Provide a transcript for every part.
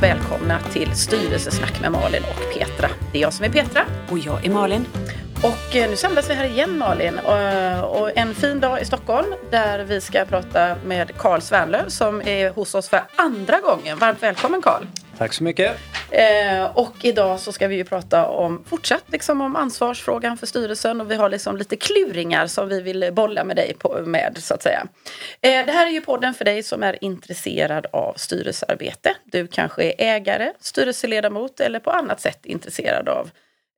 varmt välkomna till Styrelsesnack med Malin och Petra. Det är jag som är Petra. Och jag är Malin. Och eh, nu samlas vi här igen Malin och, och en fin dag i Stockholm där vi ska prata med Karl Svärnlöv som är hos oss för andra gången. Varmt välkommen Karl! Tack så mycket! Eh, och idag så ska vi ju prata om fortsatt liksom om ansvarsfrågan för styrelsen och vi har liksom lite kluringar som vi vill bolla med dig på, med så att säga. Eh, det här är ju podden för dig som är intresserad av styrelsearbete. Du kanske är ägare, styrelseledamot eller på annat sätt intresserad av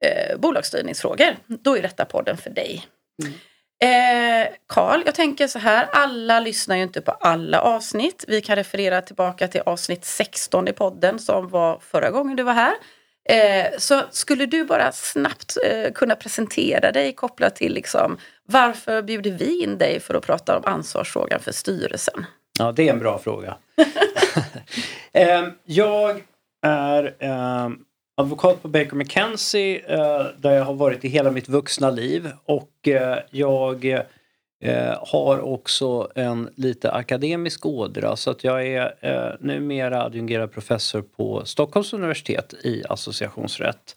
eh, bolagsstyrningsfrågor. Då är detta podden för dig. Mm. Eh, Karl, eh, jag tänker så här, alla lyssnar ju inte på alla avsnitt. Vi kan referera tillbaka till avsnitt 16 i podden som var förra gången du var här. Eh, så skulle du bara snabbt eh, kunna presentera dig kopplat till liksom, varför bjuder vi in dig för att prata om ansvarsfrågan för styrelsen? Ja, det är en bra fråga. eh, jag är eh, advokat på Baker McKenzie eh, där jag har varit i hela mitt vuxna liv. Och eh, jag eh, har också en lite akademisk ådra. Så att jag är eh, numera adjungerad professor på Stockholms universitet i associationsrätt.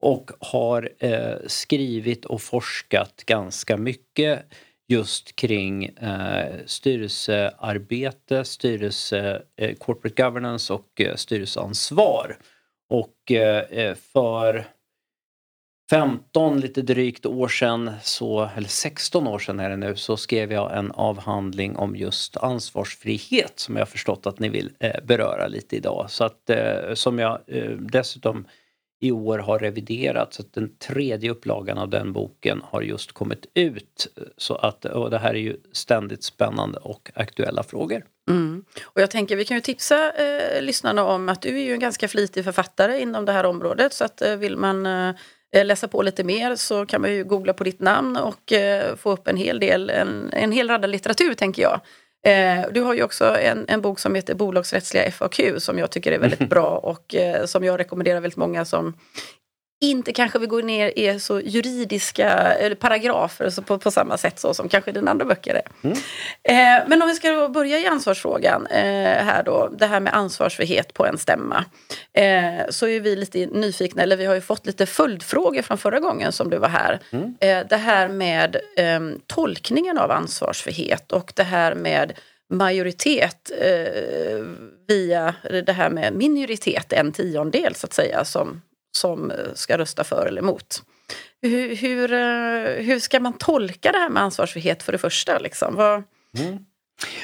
Och har eh, skrivit och forskat ganska mycket just kring eh, styrelsearbete, styrelse, eh, corporate governance och eh, styrelseansvar. Och eh, eh, för 15 lite drygt år sedan, så, eller 16 år sedan är det nu, så skrev jag en avhandling om just ansvarsfrihet som jag förstått att ni vill eh, beröra lite idag. Så att, som jag dessutom i år har reviderats. så att den tredje upplagan av den boken har just kommit ut. Så att, och det här är ju ständigt spännande och aktuella frågor. Mm. Och jag tänker vi kan ju tipsa eh, lyssnarna om att du är ju en ganska flitig författare inom det här området så att eh, vill man eh, läsa på lite mer så kan man ju googla på ditt namn och eh, få upp en hel del, en, en hel radda litteratur tänker jag. Eh, du har ju också en, en bok som heter Bolagsrättsliga FAQ som jag tycker är väldigt bra och eh, som jag rekommenderar väldigt många som inte kanske vill gå ner i så juridiska eller paragrafer så på, på samma sätt så som kanske dina andra böcker är. Mm. Eh, men om vi ska börja i ansvarsfrågan eh, här då, det här med ansvarsfrihet på en stämma. Eh, så är vi lite nyfikna, eller vi har ju fått lite följdfrågor från förra gången som du var här. Mm. Eh, det här med ehm, tolkningen av ansvarsfrihet och det här med majoritet eh, via det här med minoritet, en tiondel så att säga, som som eh, ska rösta för eller emot. Hur, hur, eh, hur ska man tolka det här med ansvarsfrihet för det första? Liksom? Vad... Mm.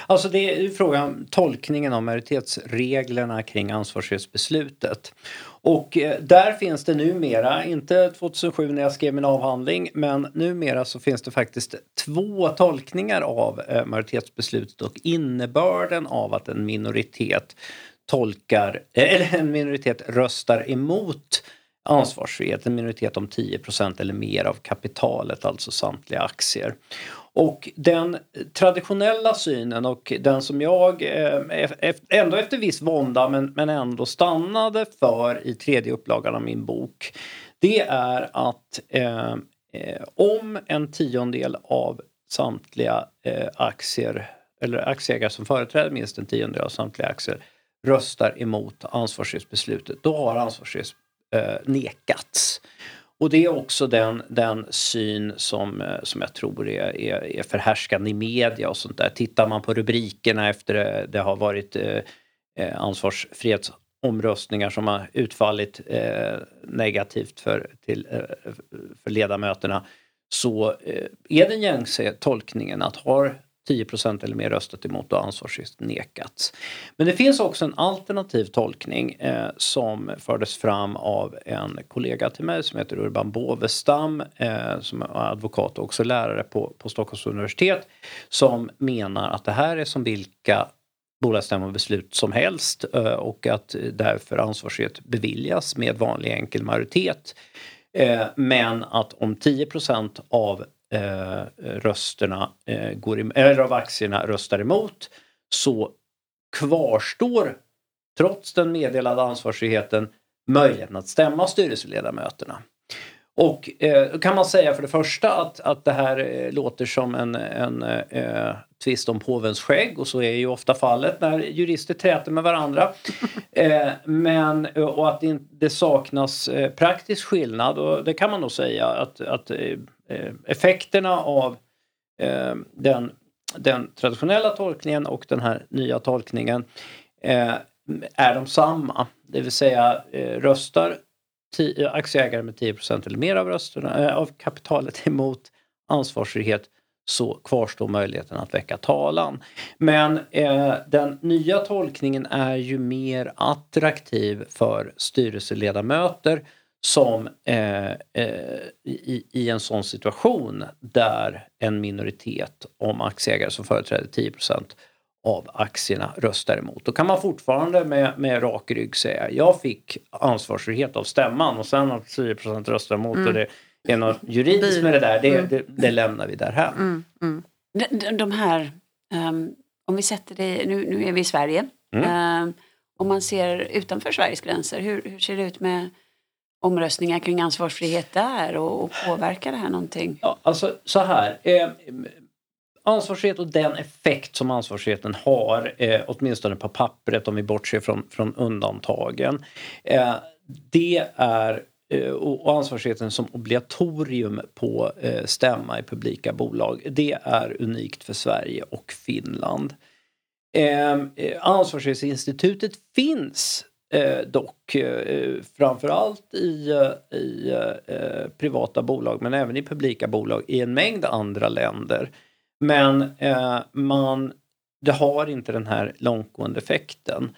Alltså det är frågan tolkningen av majoritetsreglerna kring ansvarsfrihetsbeslutet. Och eh, där finns det numera, inte 2007 när jag skrev min avhandling, men numera så finns det faktiskt två tolkningar av majoritetsbeslutet och innebörden av att en minoritet tolkar, eller en minoritet röstar emot ansvarsfrihet, en minoritet om 10% eller mer av kapitalet, alltså samtliga aktier. Och den traditionella synen och den som jag eh, ändå efter viss vånda men, men ändå stannade för i tredje upplagan av min bok. Det är att eh, eh, om en tiondel av samtliga eh, aktier eller aktieägare som företräder minst en tiondel av samtliga aktier röstar emot ansvarsfrihetsbeslutet, då har ansvarsfrihets eh, nekats. Och det är också den, den syn som, eh, som jag tror är, är, är förhärskande i media och sånt där. Tittar man på rubrikerna efter det, det har varit eh, eh ansvarsfrihetsomröstningar som har utfallit eh, negativt för, till, eh, för ledamöterna så eh, är den gängse tolkningen att har 10% eller mer röstat emot och ansvarsfrihet nekats. Men det finns också en alternativ tolkning eh, som fördes fram av en kollega till mig som heter Urban Bovestam eh, som är advokat och också lärare på, på Stockholms universitet som menar att det här är som vilka bolagsstämmobeslut som helst eh, och att därför ansvarsfrihet beviljas med vanlig enkel majoritet. Eh, men att om 10% av eh, rösterna eh, går em- eller av aktierna röstar emot så kvarstår trots den meddelade ansvarsfriheten möjligheten att stämma styrelseledamöterna. Och eh, kan man säga för det första att, att det här eh, låter som en, en eh, tvist om påvens skägg och så är ju ofta fallet när jurister träter med varandra. Eh, men, och att det, det saknas eh, praktisk skillnad och det kan man nog säga att, att eh, Eh, effekterna av eh, den, den traditionella tolkningen och den här nya tolkningen eh, är de samma. Det vill säga röstar aktieägare med 10% eller mer av rösterna, av kapitalet emot ansvarsfrihet så kvarstår möjligheten att väcka talan. Men eh, den nya tolkningen är ju mer attraktiv för styrelseledamöter som eh, eh, i, i, en sån situation där en minoritet om aktieägare som företräder 10% av aktierna röstar emot. Då kan man fortfarande med, med rak rygg säga jag fick ansvarsfrihet av stämman och sen att 10% röstar emot mm. och det är något juridiskt med det där, det, mm. det, det lämnar vi där här. Mm, mm. De, de, här, um, om vi sätter det, nu, nu är vi i Sverige. Um, om man ser utanför Sveriges gränser, hur, hur ser det ut med omröstningar kring ansvarsfrihet där och, och påverkar det här någonting? Ja, alltså så här. Eh, ansvarsfrihet och den effekt som ansvarsfriheten har, eh, åtminstone på pappret om vi bortser från, från undantagen. Eh, det är eh, och ansvarsfriheten som obligatorium på eh, stämma i publika bolag. Det är unikt för Sverige och Finland. Eh, eh ansvarsfrihetsinstitutet finns Eh, dock eh, framförallt i, eh, i privata bolag men även i publika bolag i en mängd andra länder. Men man, det har inte den här långtgående effekten.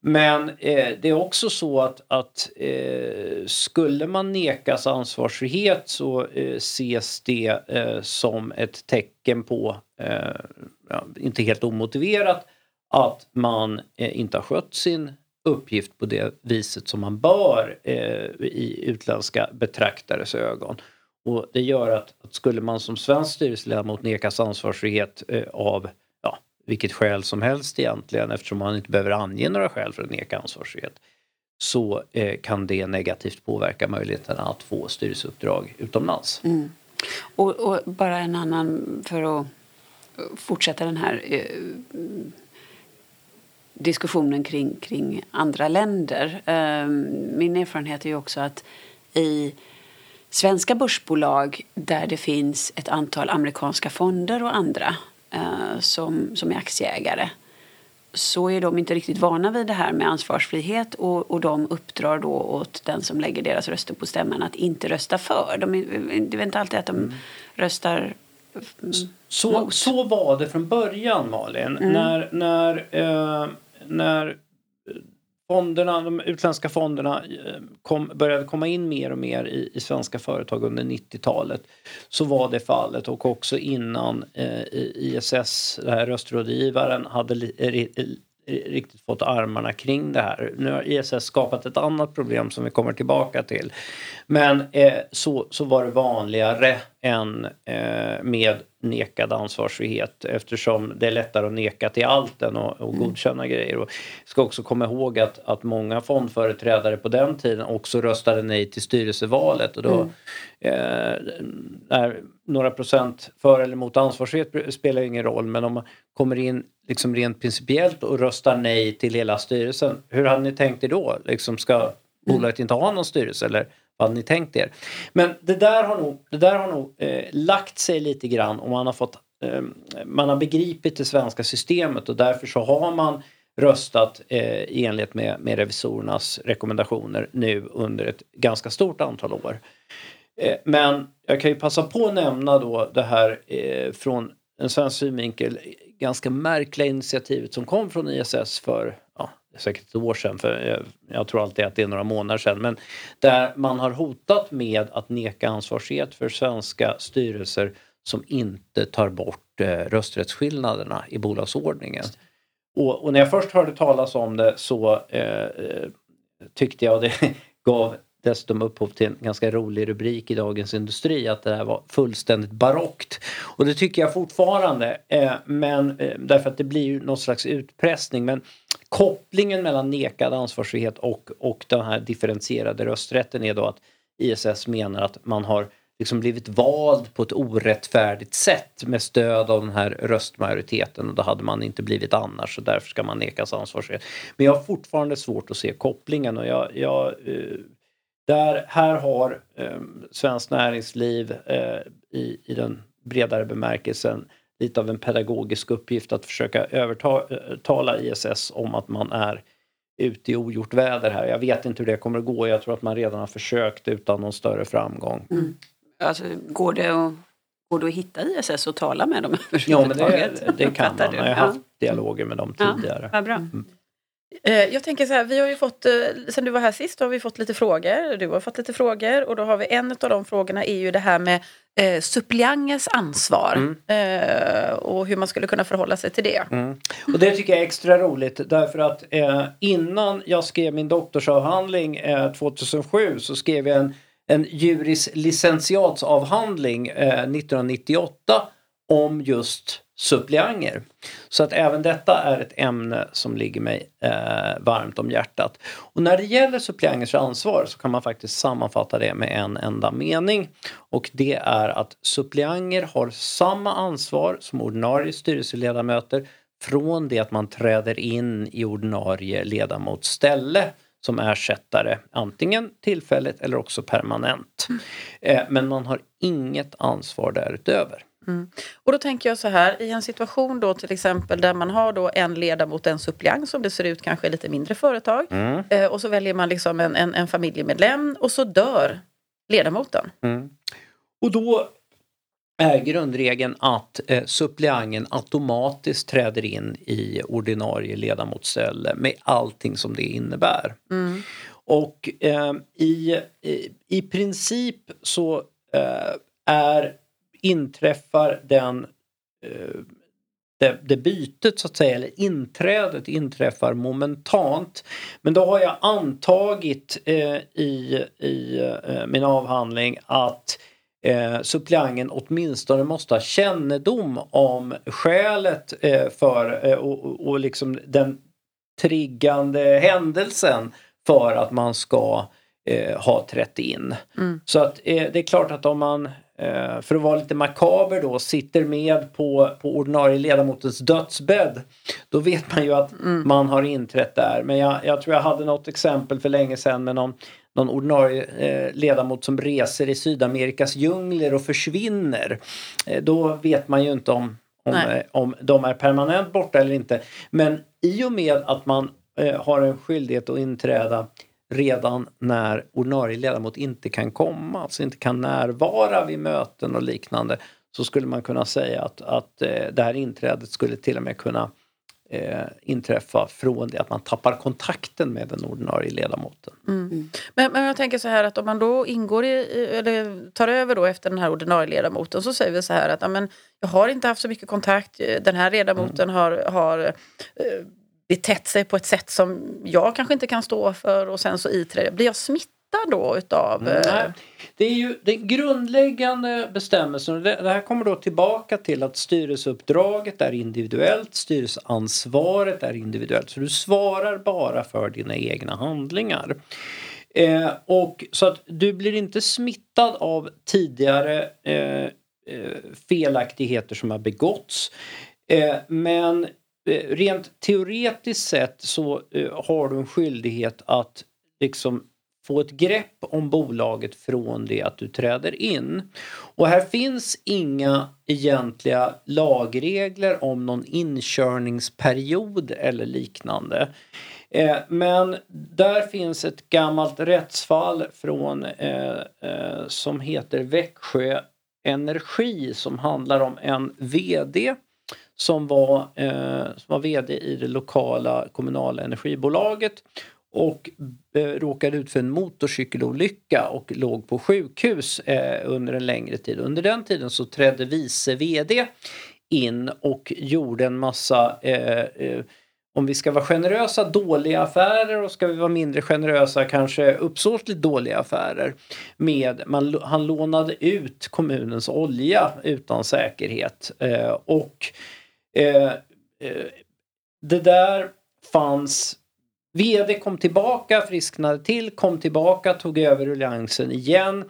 Men eh, det är också så att, att eh, skulle man nekas ansvarsfrihet så eh, ses det eh, som ett tecken på, eh, ja, inte helt omotiverat, att man eh, inte har skött sin uppgift på det viset som man bör eh, i utländska betraktares ögon. Och det gör att, att skulle man som svensk styrelseledamot nekas ansvarsfrihet eh, av vilket skäl som helst egentligen eftersom man inte behöver ange några skäl för att neka ansvarsfrihet så eh, kan det negativt påverka möjligheten att få styrelseuppdrag utomlands. Mm. Och, och, bara en annan för att fortsätta den här eh, diskussionen kring, kring andra länder. Eh, min erfarenhet är ju också att i svenska börsbolag där det finns ett antal amerikanska fonder och andra eh, som, som är aktieägare så är de inte riktigt vana vid det här med ansvarsfrihet och, och de uppdrar då åt den som lägger deras röster på stämman att inte rösta för. De, det är inte alltid att de mm. röstar så, så var det från början Malin. Mm. När, när, eh, när eh, fonderna, de utländska fonderna eh, kom, började komma in mer och mer i, i svenska företag under 90-talet så var det fallet. Och också innan eh, ISS, den här röstrådgivaren, hade li, eh, riktigt fått armarna kring det här. Nu har ISS skapat ett annat problem som vi kommer tillbaka till. Men eh, så, så var det vanligare än eh, med nekad ansvarsfrihet eftersom det är lättare att neka till allt än att, att godkänna mm. grejer. Och ska också komma ihåg att, att många fondföreträdare på den tiden också röstade nej till styrelsevalet och då mm. eh, några procent för eller emot ansvarsfrihet spelar ingen roll men om man kommer in liksom rent principiellt och röstar nej till hela styrelsen. Hur hade ni tänkt er då? Liksom ska bolaget inte ha någon styrelse eller vad hade ni tänkt er? Men det där har nog, det där har nog eh, lagt sig lite grann och man har fått eh, man har begripit det svenska systemet och därför så har man röstat eh, i enlighet med, med revisorernas rekommendationer nu under ett ganska stort antal år. Eh, men jag kan ju passa på att nämna då det här eh, från en svensk synvinkel ganska märkliga initiativet som kom från ISS för ja, säkert ett år sedan, för jag, jag, tror alltid att det är några månader sedan, men där man har hotat med att neka ansvarsfrihet för svenska styrelser som inte tar bort eh, rösträttsskillnaderna i bolagsordningen. Och, och, när jag först hörde talas om det så eh, eh tyckte jag, det gav dessutom upphov till en ganska rolig rubrik i Dagens Industri att det här var fullständigt barockt. Och det tycker jag fortfarande, eh, men, eh, därför att det blir ju någon slags utpressning. Men kopplingen mellan nekad ansvarsfrihet och, och den här differentierade rösträtten är då att ISS menar att man har liksom blivit vald på ett orättfärdigt sätt med stöd av den här röstmajoriteten och då hade man inte blivit annars och därför ska man nekas ansvarsfrihet. Men jag har fortfarande svårt att se kopplingen och jag, jag eh, där, här har eh, Svenskt Näringsliv eh, i, i den bredare bemärkelsen lite av en pedagogisk uppgift att försöka övertala ISS om att man är ute i ogjort väder här. Jag vet inte hur det kommer att gå. Jag tror att man redan har försökt utan någon större framgång. Mm. Alltså, går, det att, går det att hitta ISS och tala med dem Ja, men det, det kan man. Jag har haft dialoger med dem tidigare. Ja, bra. Mm. Eh, jag tänker så här, vi har ju fått, eh, sen du var här sist har vi fått lite frågor. Du har fått lite frågor och då har vi en av de frågorna är ju det här med eh, suppliangers ansvar mm. eh, och hur man skulle kunna förhålla sig till det. Mm. Och det tycker jag är extra roligt därför att eh, innan jag skrev min doktorsavhandling eh, 2007 så skrev jag en, en juris licentiatsavhandling 1998 om just suppleanter. Så att även detta är ett ämne som ligger mig eh, varmt om hjärtat. Och när det gäller suppleanters ansvar så kan man faktiskt sammanfatta det med en enda mening. Och det är att suppleanter har samma ansvar som ordinarie styrelseledamöter från det att man träder in i ordinarie ledamots ställe som ersättare, antingen tillfälligt eller också permanent. Mm. Eh, men man har inget ansvar därutöver. Mm. Och då tänker jag så här, i en situation då till exempel där man har då en ledamot, en suppleant som det ser ut kanske lite mindre företag. Mm. Eh, och så väljer man liksom en, en, en, familjemedlem och så dör ledamoten. Mm. Och då är grundregeln att eh, suppleanten automatiskt träder in i ordinarie ledamotsställe med allting som det innebär. Mm. Och eh, i, i, i princip så eh, är inträffar den eh, det, det bytet så att säga, eller inträdet inträffar momentant. Men då har jag antagit eh, i, i eh, min avhandling att eh, suppleanten åtminstone måste ha kännedom om skälet eh, för eh, och, och liksom den triggande händelsen för att man ska eh, ha trätt in. Mm. Så att det är klart att om man för att vara lite makaber då, sitter med på, på ordinarie ledamotens dödsbädd. Då vet man ju att mm. man har inträtt där. Men jag, jag, tror jag hade något exempel för länge sedan med någon, någon ordinarie eh, ledamot som reser i Sydamerikas djungler och försvinner. Eh, då vet man ju inte om, om, eh, om de är permanent borta eller inte. Men i och med att man eh, har en skyldighet att inträda redan när ordinarie ledamot inte kan komma, alltså inte kan närvara vid möten och liknande, så skulle man kunna säga att, att eh, det här inträdet skulle till och med kunna eh, inträffa från det att man tappar kontakten med den ordinarie ledamoten. Mm. Men, men jag tänker så här att om man då ingår i, eller tar över då efter den här ordinarie ledamoten så säger vi så här att amen, jag har inte haft så mycket kontakt, den här ledamoten mm. har, har eh, betett sig på ett sätt som jag kanske inte kan stå för och sen så iträder Blir jag smittad då utav... Nej, eh, det är ju den grundläggande bestämmelsen. Det här kommer då tillbaka till att styrelseuppdraget är individuellt, styrelseansvaret är individuellt. Så du svarar bara för dina egna handlingar. Eh, och så att du blir inte smittad av tidigare eh, eh felaktigheter som har begåtts. Eh, men Eh, rent teoretiskt sett så eh, har du en skyldighet att liksom få ett grepp om bolaget från det att du träder in. Och här finns inga egentliga lagregler om någon inkörningsperiod eller liknande. Eh, men där finns ett gammalt rättsfall från eh, som heter Växjö Energi som handlar om en VD som var, eh, som var VD i det lokala kommunala energibolaget och eh, råkade ut för en motorcykelolycka och låg på sjukhus eh, under en längre tid. Under den tiden så trädde vice VD in och gjorde en massa eh, eh, om vi ska vara generösa, dåliga affärer och ska vi vara mindre generösa, kanske uppsåtligt dåliga affärer. Med, man, han lånade ut kommunens olja utan säkerhet eh, och Eh, eh, det där fanns VD kom tillbaka, frisknade till, kom tillbaka, tog över ruljangsen igen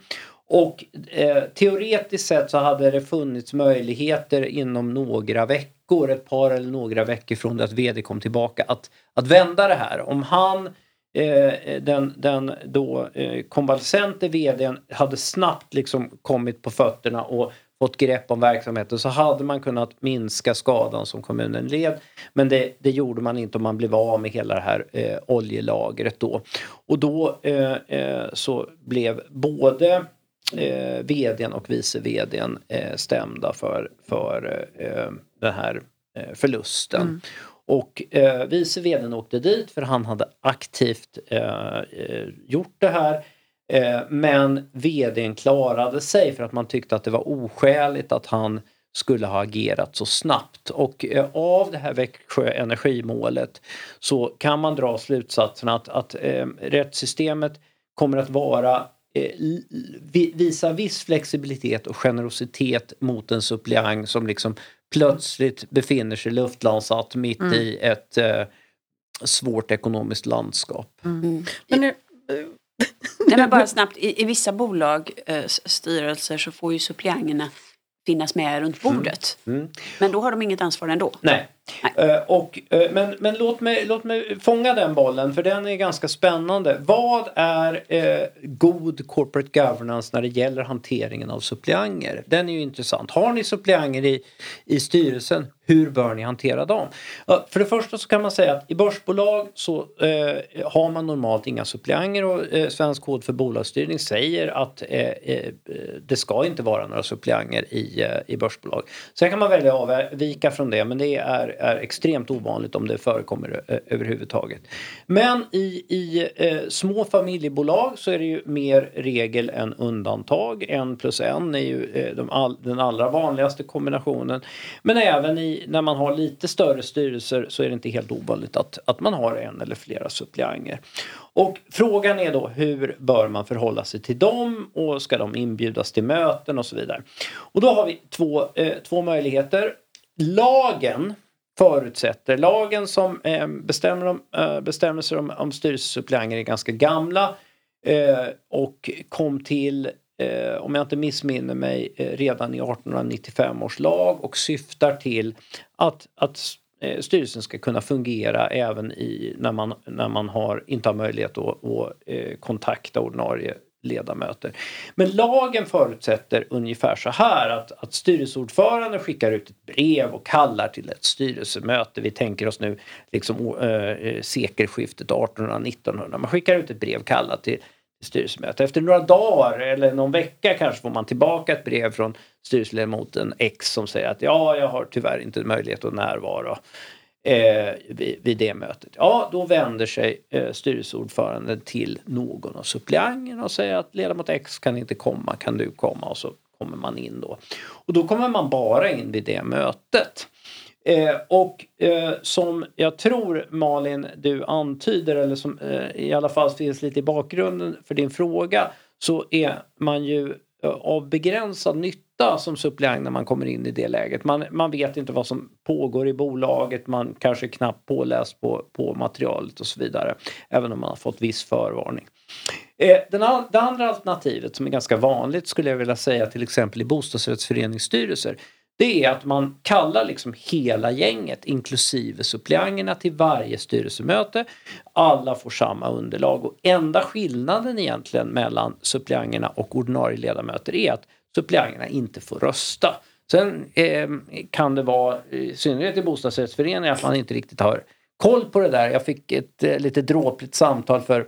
Och eh, teoretiskt sett så hade det funnits möjligheter inom några veckor, ett par eller några veckor från det att VD kom tillbaka, att, att vända det här. Om han eh, den, den då eh, konvalescente vdn hade snabbt liksom kommit på fötterna och fått grepp om verksamheten så hade man kunnat minska skadan som kommunen led. Men det, det gjorde man inte om man blev av med hela det här eh, oljelagret då. Och då eh, eh, så blev både eh, vdn och vice vdn eh, stämda för, för eh, den här eh, förlusten. Mm. Och eh, vice vdn åkte dit för han hade aktivt eh, eh gjort det här. Eh, men vdn klarade sig för att man tyckte att det var oskäligt att han skulle ha agerat så snabbt. Och eh, av det här Växjö energimålet så kan man dra slutsatsen att, att eh, rättssystemet kommer att vara eh, visa viss flexibilitet och generositet mot en suppleant som liksom plötsligt befinner sig luftlandsatt mitt mm. i ett eh, svårt ekonomiskt landskap. Mm. Men nu, Nej, men bara snabbt, i, i vissa bolag, eh, så får ju suppleanterna finnas med runt bordet. Mm. Mm. Men då har de inget ansvar ändå. Nej. Eh, och, eh, men men låt, mig, låt mig fånga den bollen för den är ganska spännande. Vad är eh, god corporate governance när det gäller hanteringen av suppleanter? Den är ju intressant. Har ni suppleanter i, i styrelsen? Hur bör ni hantera dem? För det första så kan man säga att i börsbolag så eh, har man normalt inga suppleanter och eh, Svensk kod för bolagsstyrning säger att eh, eh det ska inte vara några suppleanter i, eh, i börsbolag. Sen kan man välja att avvika från det men det är, är extremt ovanligt om det förekommer eh, överhuvudtaget. Men i, i eh, små familjebolag så är det ju mer regel än undantag. En plus en är ju eh, de all, den allra vanligaste kombinationen. Men även i när man har lite större styrelser så är det inte helt ovanligt att, att man har en eller flera suppleanter. Och frågan är då hur bör man förhålla sig till dem och ska de inbjudas till möten och så vidare. Och då har vi två, eh, två möjligheter. Lagen förutsätter, lagen som eh, bestämmer om, eh, bestämmelser om, om styrelsesuppleanter är ganska gamla eh, och kom till eh, om jag inte missminner mig, eh, redan i 1895 års lag och syftar till att, att eh, styrelsen ska kunna fungera även i, när, man, när man har, inte har möjlighet att, att kontakta ordinarie ledamöter. Men lagen förutsätter ungefär så här att, att styrelseordföranden skickar ut ett brev och kallar till ett styrelsemöte. Vi tänker oss nu liksom äh, sekelskiftet 1800-1900. Man skickar ut ett brev kallat till styrelsemöte. Efter några dagar eller någon vecka kanske får man tillbaka ett brev från styrelseledamoten X som säger att ja, jag har tyvärr inte möjlighet att närvara eh, vid, vid det mötet. Ja, då vänder sig eh, styrelseordföranden till någon av suppleanterna och säger att ledamot X kan inte komma, kan du komma? Och så kommer man in då. Och då kommer man bara in vid det mötet. Eh, och eh, som jag tror Malin du antyder eller som eh, i alla fall finns lite i bakgrunden för din fråga så är man ju eh, av begränsad nytta som suppleant när man kommer in i det läget. Man, man vet inte vad som pågår i bolaget, man kanske knappt påläst på, på materialet och så vidare. Även om man har fått viss förvarning. Eh, den, det andra alternativet som är ganska vanligt skulle jag vilja säga till exempel i bostadsrättsföreningsstyrelser det är att man kallar liksom hela gänget, inklusive suppleanterna, till varje styrelsemöte. Alla får samma underlag och enda skillnaden egentligen mellan suppleanterna och ordinarie ledamöter är att suppleanterna inte får rösta. Sen eh, kan det vara, i synnerhet i bostadsrättsföreningar, att man inte riktigt har koll på det där. Jag fick ett eh, lite dråpligt samtal för,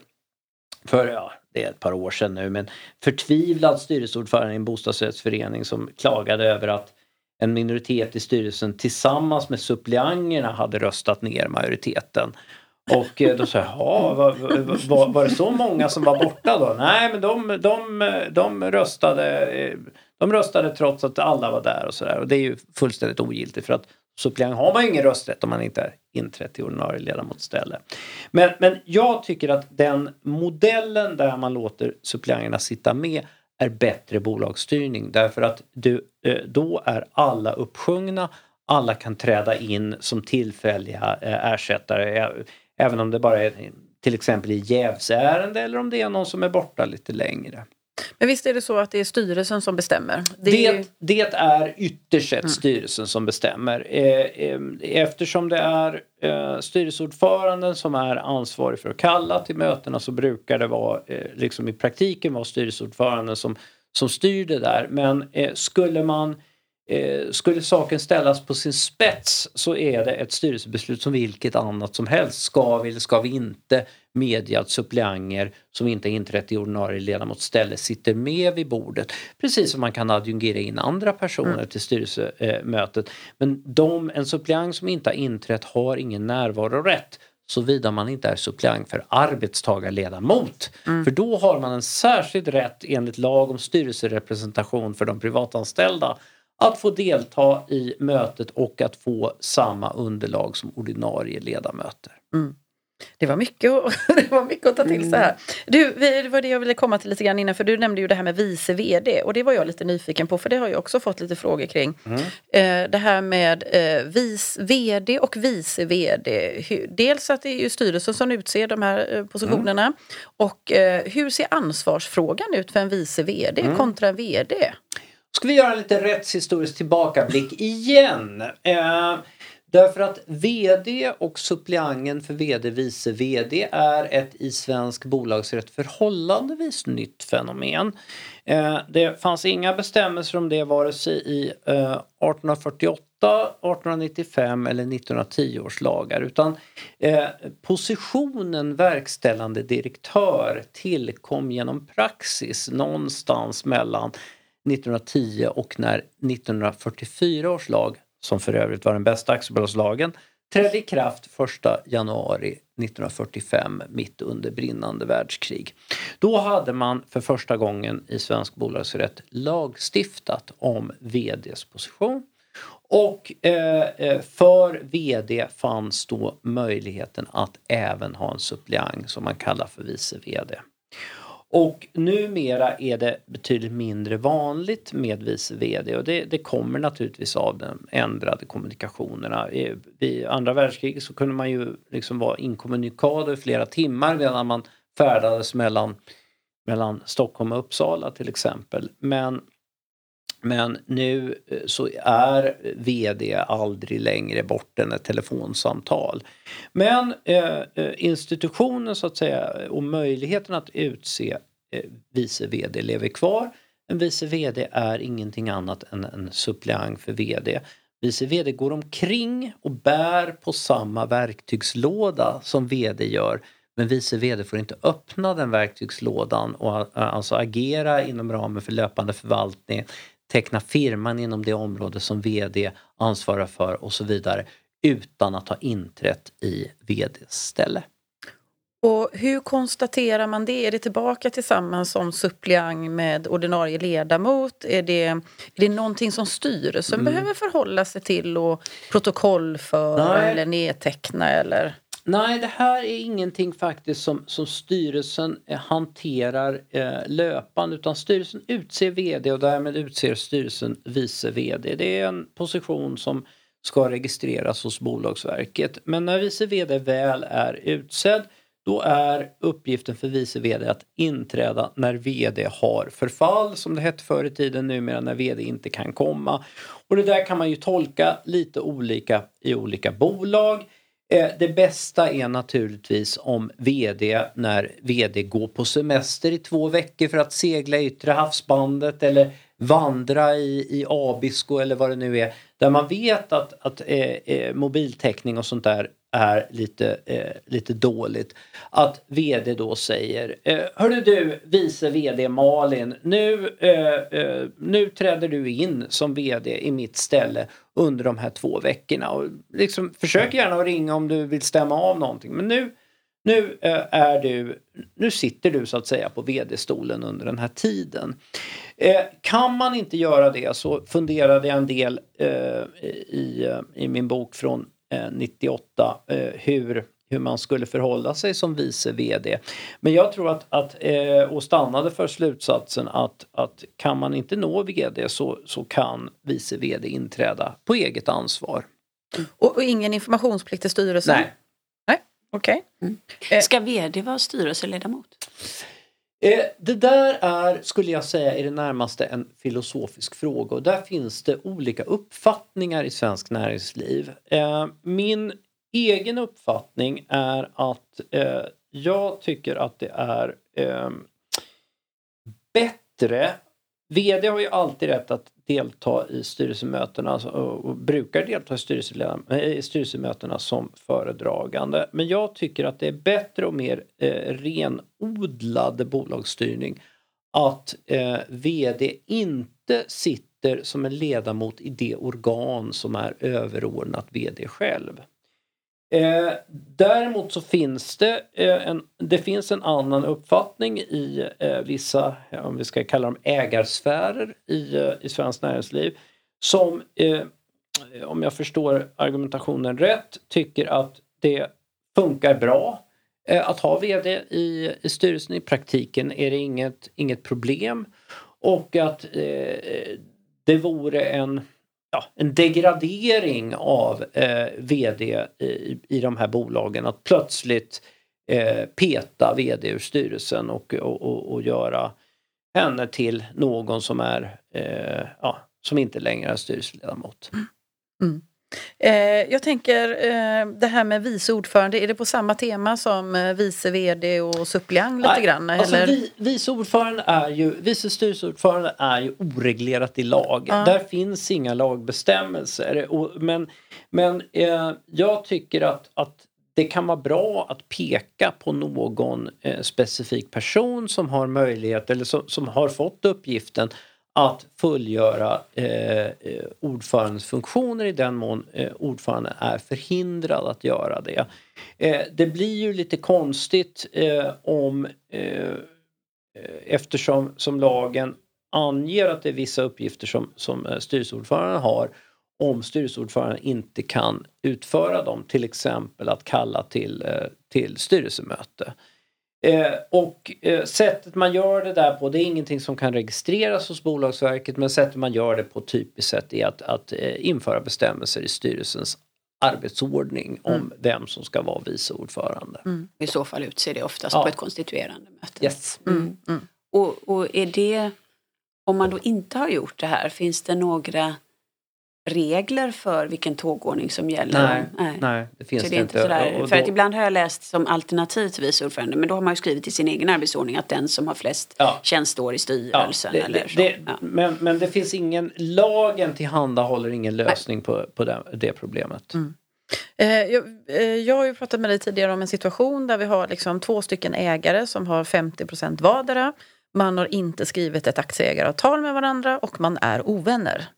för ja, det är ett par år sedan nu, men förtvivlad styrelseordförande i en bostadsrättsförening som klagade över att en minoritet i styrelsen tillsammans med suppleanterna hade röstat ner majoriteten. Och eh, då sa jag, var, var, var det så många som var borta då? Nej men de, de, de, röstade, eh, de röstade trots att alla var där och sådär. Och det är ju fullständigt ogiltigt för att suppleant har man ju ingen rösträtt om man inte är inträtt i ordinarie ledamotsställe. Men, men jag tycker att den modellen där man låter suppleanterna sitta med är bättre bolagsstyrning därför att du, eh, då är alla uppsjungna, alla kan träda in som tillfälliga ersättare även om det bara är till exempel i jävsärende eller om det är någon som är borta lite längre. Men visst är det så att det är styrelsen som bestämmer? Det, det, är, det är ytterst sett mm. styrelsen som bestämmer. Eh, eftersom det är styrelseordföranden som är ansvarig för att kalla till mötena så brukar det vara, liksom i praktiken vara styrelseordföranden som, som styr det där. Men skulle man Eh, skulle saken ställas på sin spets så är det ett styrelsebeslut som vilket annat som helst. Ska vi eller ska vi inte medge att suppleanter som inte inträtt i ordinarie ledamotsställe sitter med vid bordet. Precis som man kan adjungera in andra personer mm. till styrelsemötet. Men de, en suppleant som inte har inträtt har ingen närvarorätt såvida man inte är suppleant för arbetstagarledamot. Mm. För då har man en särskild rätt enligt lag om styrelserepresentation för de privatanställda att få delta i mötet och att få samma underlag som ordinarie ledamöter. Mm. Det var, mycket, det var mycket att ta till sig här. Du, det var det jag ville komma till lite grann innan för du nämnde ju det här med vice VD och det var jag lite nyfiken på för det har jag också fått lite frågor kring. Mm. Eh, det här med eh, vis, VD och vice VD. Dels att det är ju styrelsen som utser de här eh, positionerna mm. och hur ser ansvarsfrågan ut för en vice VD mm. kontra en VD? Ska vi göra en lite rättshistorisk tillbakablick igen. Eh, därför att VD och suppleanten för VD, vice VD är ett i svensk bolagsrätt förhållandevis nytt fenomen. Eh, det fanns inga bestämmelser om det vare sig i eh, 1848 1895 eller 1910 års lagar utan eh, positionen verkställande direktör tillkom genom praxis någonstans mellan 1910 och när 1944 års lag, som för övrigt var den bästa aktiebolagslagen, trädde i kraft 1 januari 1945 mitt under brinnande världskrig. Då hade man för första gången i svensk bolagsrätt lagstiftat om VDs position. Och eh, eh för VD fanns då möjligheten att även ha en suppleant som man kallar för vice VD. Och numera är det betydligt mindre vanligt med vice VD och det, det kommer naturligtvis av de ändrade kommunikationerna. Vid andra världskriget så kunde man ju liksom vara inkommunikado i flera timmar medan man färdades mellan, mellan Stockholm och Uppsala till exempel. Men men nu eh, så är VD aldrig längre bort än ett telefonsamtal. Men eh, eh, institutionen så att säga och möjligheten att utse eh, vice VD lever kvar. En vice VD är ingenting annat än en suppleant för VD. Vice VD går omkring och bär på samma verktygslåda som VD gör men vice VD får inte öppna den verktygslådan och eh, alltså agera inom ramen för löpande förvaltning teckna firman inom det område som VD ansvarar för och så vidare utan att ha inträtt i VDs ställe. Och hur konstaterar man det? Är det tillbaka tillsammans som suppleant med ordinarie ledamot? Är det, är det någonting som styrelsen mm. behöver förhålla sig till och protokollföra eller nedteckna? Eller? Nej, det här är ingenting faktiskt som, som styrelsen eh, hanterar eh, löpande utan styrelsen utser VD och därmed utser styrelsen vice VD. Det är en position som ska registreras hos Bolagsverket. Men när vice VD väl är utsedd då är uppgiften för vice VD att inträda när VD har förfall som det hette förr i tiden numera när VD inte kan komma. Och det där kan man ju tolka lite olika i olika bolag. Eh, det bästa är naturligtvis om VD, när VD går på semester i två veckor för att segla i yttre havsbandet eller vandra i, i Abisko eller vad det nu är. Där man vet att, att eh, eh, mobiltäckning och sånt där är lite, eh, lite dåligt. Att VD då säger eh, Hörru du vice VD Malin, nu, eh, eh, nu träder du in som VD i mitt ställe under de här två veckorna. Och liksom, försök gärna att ringa om du vill stämma av någonting. Men nu, nu, eh, är du, nu sitter du så att säga på VD-stolen under den här tiden. Eh, kan man inte göra det så funderade jag en del eh, i, i min bok från eh, 98 eh, hur, hur man skulle förhålla sig som vice VD. Men jag tror att, att eh, och stannade för slutsatsen att, att kan man inte nå VD så, så kan vice VD inträda på eget ansvar. Och, och ingen informationsplikt till styrelsen? Nej. Nej, okej. Okay. Mm. Ska VD vara styrelseledamot? Eh, det där är, skulle jag säga, i det närmaste en filosofisk fråga och där finns det olika uppfattningar i svensk näringsliv. Eh, min egen uppfattning är att eh, jag tycker att det är ehm, bättre VD har ju alltid rätt att delta i styrelsemötena alltså, och brukar delta eh, i styrelsemötena som föredragande. Men jag tycker att det är bättre och mer eh, renodlad bolagsstyrning att eh, VD inte sitter som en ledamot i det organ som är överordnat VD själv. Eh, däremot så finns det, eh, en, det finns en annan uppfattning i eh, vissa, om vi ska kalla dem ägarsfärer i, eh, i svenskt näringsliv som, eh, om jag förstår argumentationen rätt, tycker att det funkar bra eh, att ha VD i, i styrelsen. I praktiken är det inget, inget problem och att det vore en ja, en degradering av eh, VD i, i de här bolagen. Att plötsligt eh, peta VD ur styrelsen och, och, och, och, göra henne till någon som är eh, ja, som inte längre är styrelseledamot. Mm. mm. Eh, jag tänker eh, det här med vice ordförande, är det på samma tema som eh, vice VD och suppleant lite grann? Alltså, vi, vice ordförande är ju, vice styrelseordförande är ju oreglerat i lag. Ja. Där finns inga lagbestämmelser. Och, men men eh, jag tycker att, att det kan vara bra att peka på någon eh, specifik person som har möjlighet eller som, som har fått uppgiften att fullgöra eh, ordförandens funktioner i den mån eh, ordföranden är förhindrad att göra det. Eh, det blir ju lite konstigt eh, om eh, eftersom som lagen anger att det är vissa uppgifter som, som eh, styrelseordföranden har om styrelseordföranden inte kan utföra dem, till exempel att kalla till, eh, till styrelsemöte. Eh, och eh, sättet man gör det där på, det är ingenting som kan registreras hos Bolagsverket men sättet man gör det på typiskt sett är att, att eh, införa bestämmelser i styrelsens arbetsordning om mm. vem som ska vara vice ordförande. Mm. I så fall utser det oftast ja. på ett konstituerande möte. Yes. Mm. mm. mm. Och, och är det, om man då inte har gjort det här, finns det några regler för vilken tågordning som gäller. Nej, nej. nej det finns så det, inte. Sådär, då... För att ibland har jag läst som alternativ till vice ordförande men då har man ju skrivit i sin egen arbetsordning att den som har flest ja. tjänstår i styrelsen. Ja, det, eller så. Det, ja. men, men det finns ingen, lagen tillhandahåller ingen lösning nej. på, på det, det problemet. Mm. Eh, jag, eh, jag har ju pratat med dig tidigare om en situation där vi har liksom två stycken ägare som har 50 procent vardera. Man har inte skrivit ett aktieägaravtal med varandra och man är ovänner.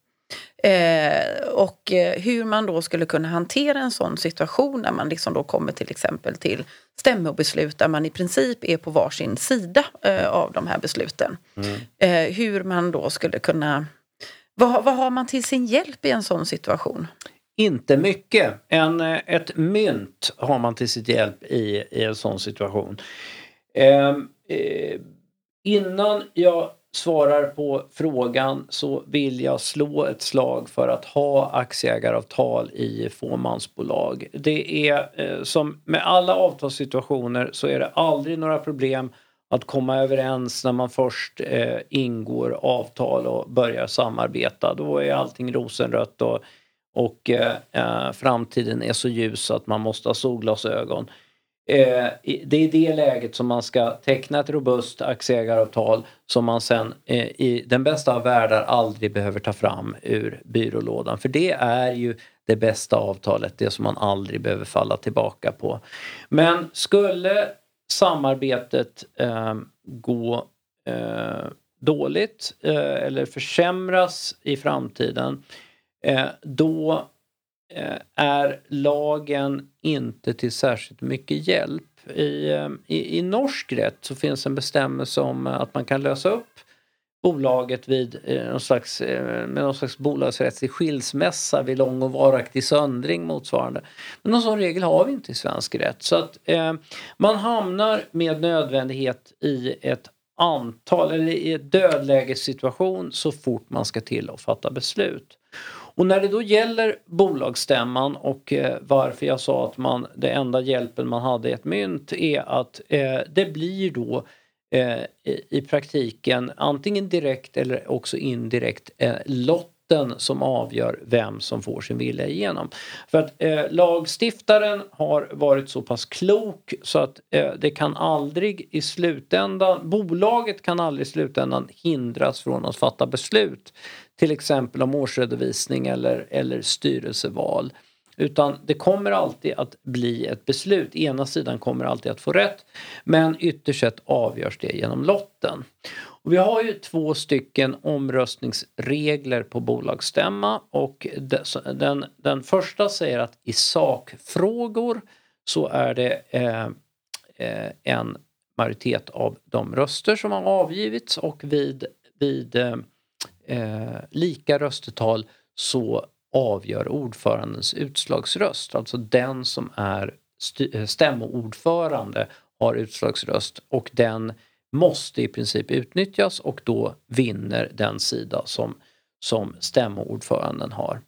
Eh, och eh, hur man då skulle kunna hantera en sån situation när man liksom då kommer till exempel till stämmobeslut där man i princip är på varsin sida eh, av de här besluten. Mm. Eh, hur man då skulle kunna... Vad, vad har man till sin hjälp i en sån situation? Inte mycket. En, eh, ett mynt har man till sitt hjälp i, i en sån situation. Ehm, eh, innan jag svarar på frågan så vill jag slå ett slag för att ha aktieägaravtal i fåmansbolag. Det är eh, som med alla avtalssituationer så är det aldrig några problem att komma överens när man först eh, ingår avtal och börjar samarbeta. Då är allting rosenrött och, och eh, eh framtiden är så ljus att man måste ha solglasögon. Eh, det är i det läget som man ska teckna ett robust aktieägaravtal som man sen eh, i den bästa av världar aldrig behöver ta fram ur byrålådan. För det är ju det bästa avtalet, det som man aldrig behöver falla tillbaka på. Men skulle samarbetet eh, gå eh, dåligt eh, eller försämras i framtiden eh, då Eh, är lagen inte till särskilt mycket hjälp. I, eh, i, I norsk rätt så finns en bestämmelse om eh, att man kan lösa upp bolaget vid någon slags, med någon slags bolagsrättslig skilsmässa vid lång och varaktig söndring motsvarande. Men någon sån regel har vi inte i svensk rätt. Så att eh, man hamnar med nödvändighet i ett antal, eller i ett dödlägessituation så fort man ska till och fatta beslut. Och när det då gäller bolagsstämman och eh, varför jag sa att man, det enda hjälpen man hade i ett mynt är att eh, det blir då eh, i, i praktiken antingen direkt eller också indirekt eh, lotten som avgör vem som får sin vilja igenom. För att eh, lagstiftaren har varit så pass klok så att eh, det kan aldrig i slutändan, bolaget kan aldrig i slutändan hindras från att fatta beslut. Till exempel om årsredovisning eller, eller styrelseval. Utan det kommer alltid att bli ett beslut. Ena sidan kommer alltid att få rätt. Men ytterst sett avgörs det genom lotten. Och vi har ju två stycken omröstningsregler på bolagsstämma och den, den första säger att i sakfrågor så är det eh, eh, en majoritet av de röster som har avgivits och vid, vid eh, eh lika röstetal så avgör ordförandens utslagsröst. Alltså den som är eh, stämmoordförande har utslagsröst och den måste i princip utnyttjas och då vinner den sida som, som stämmoordföranden har.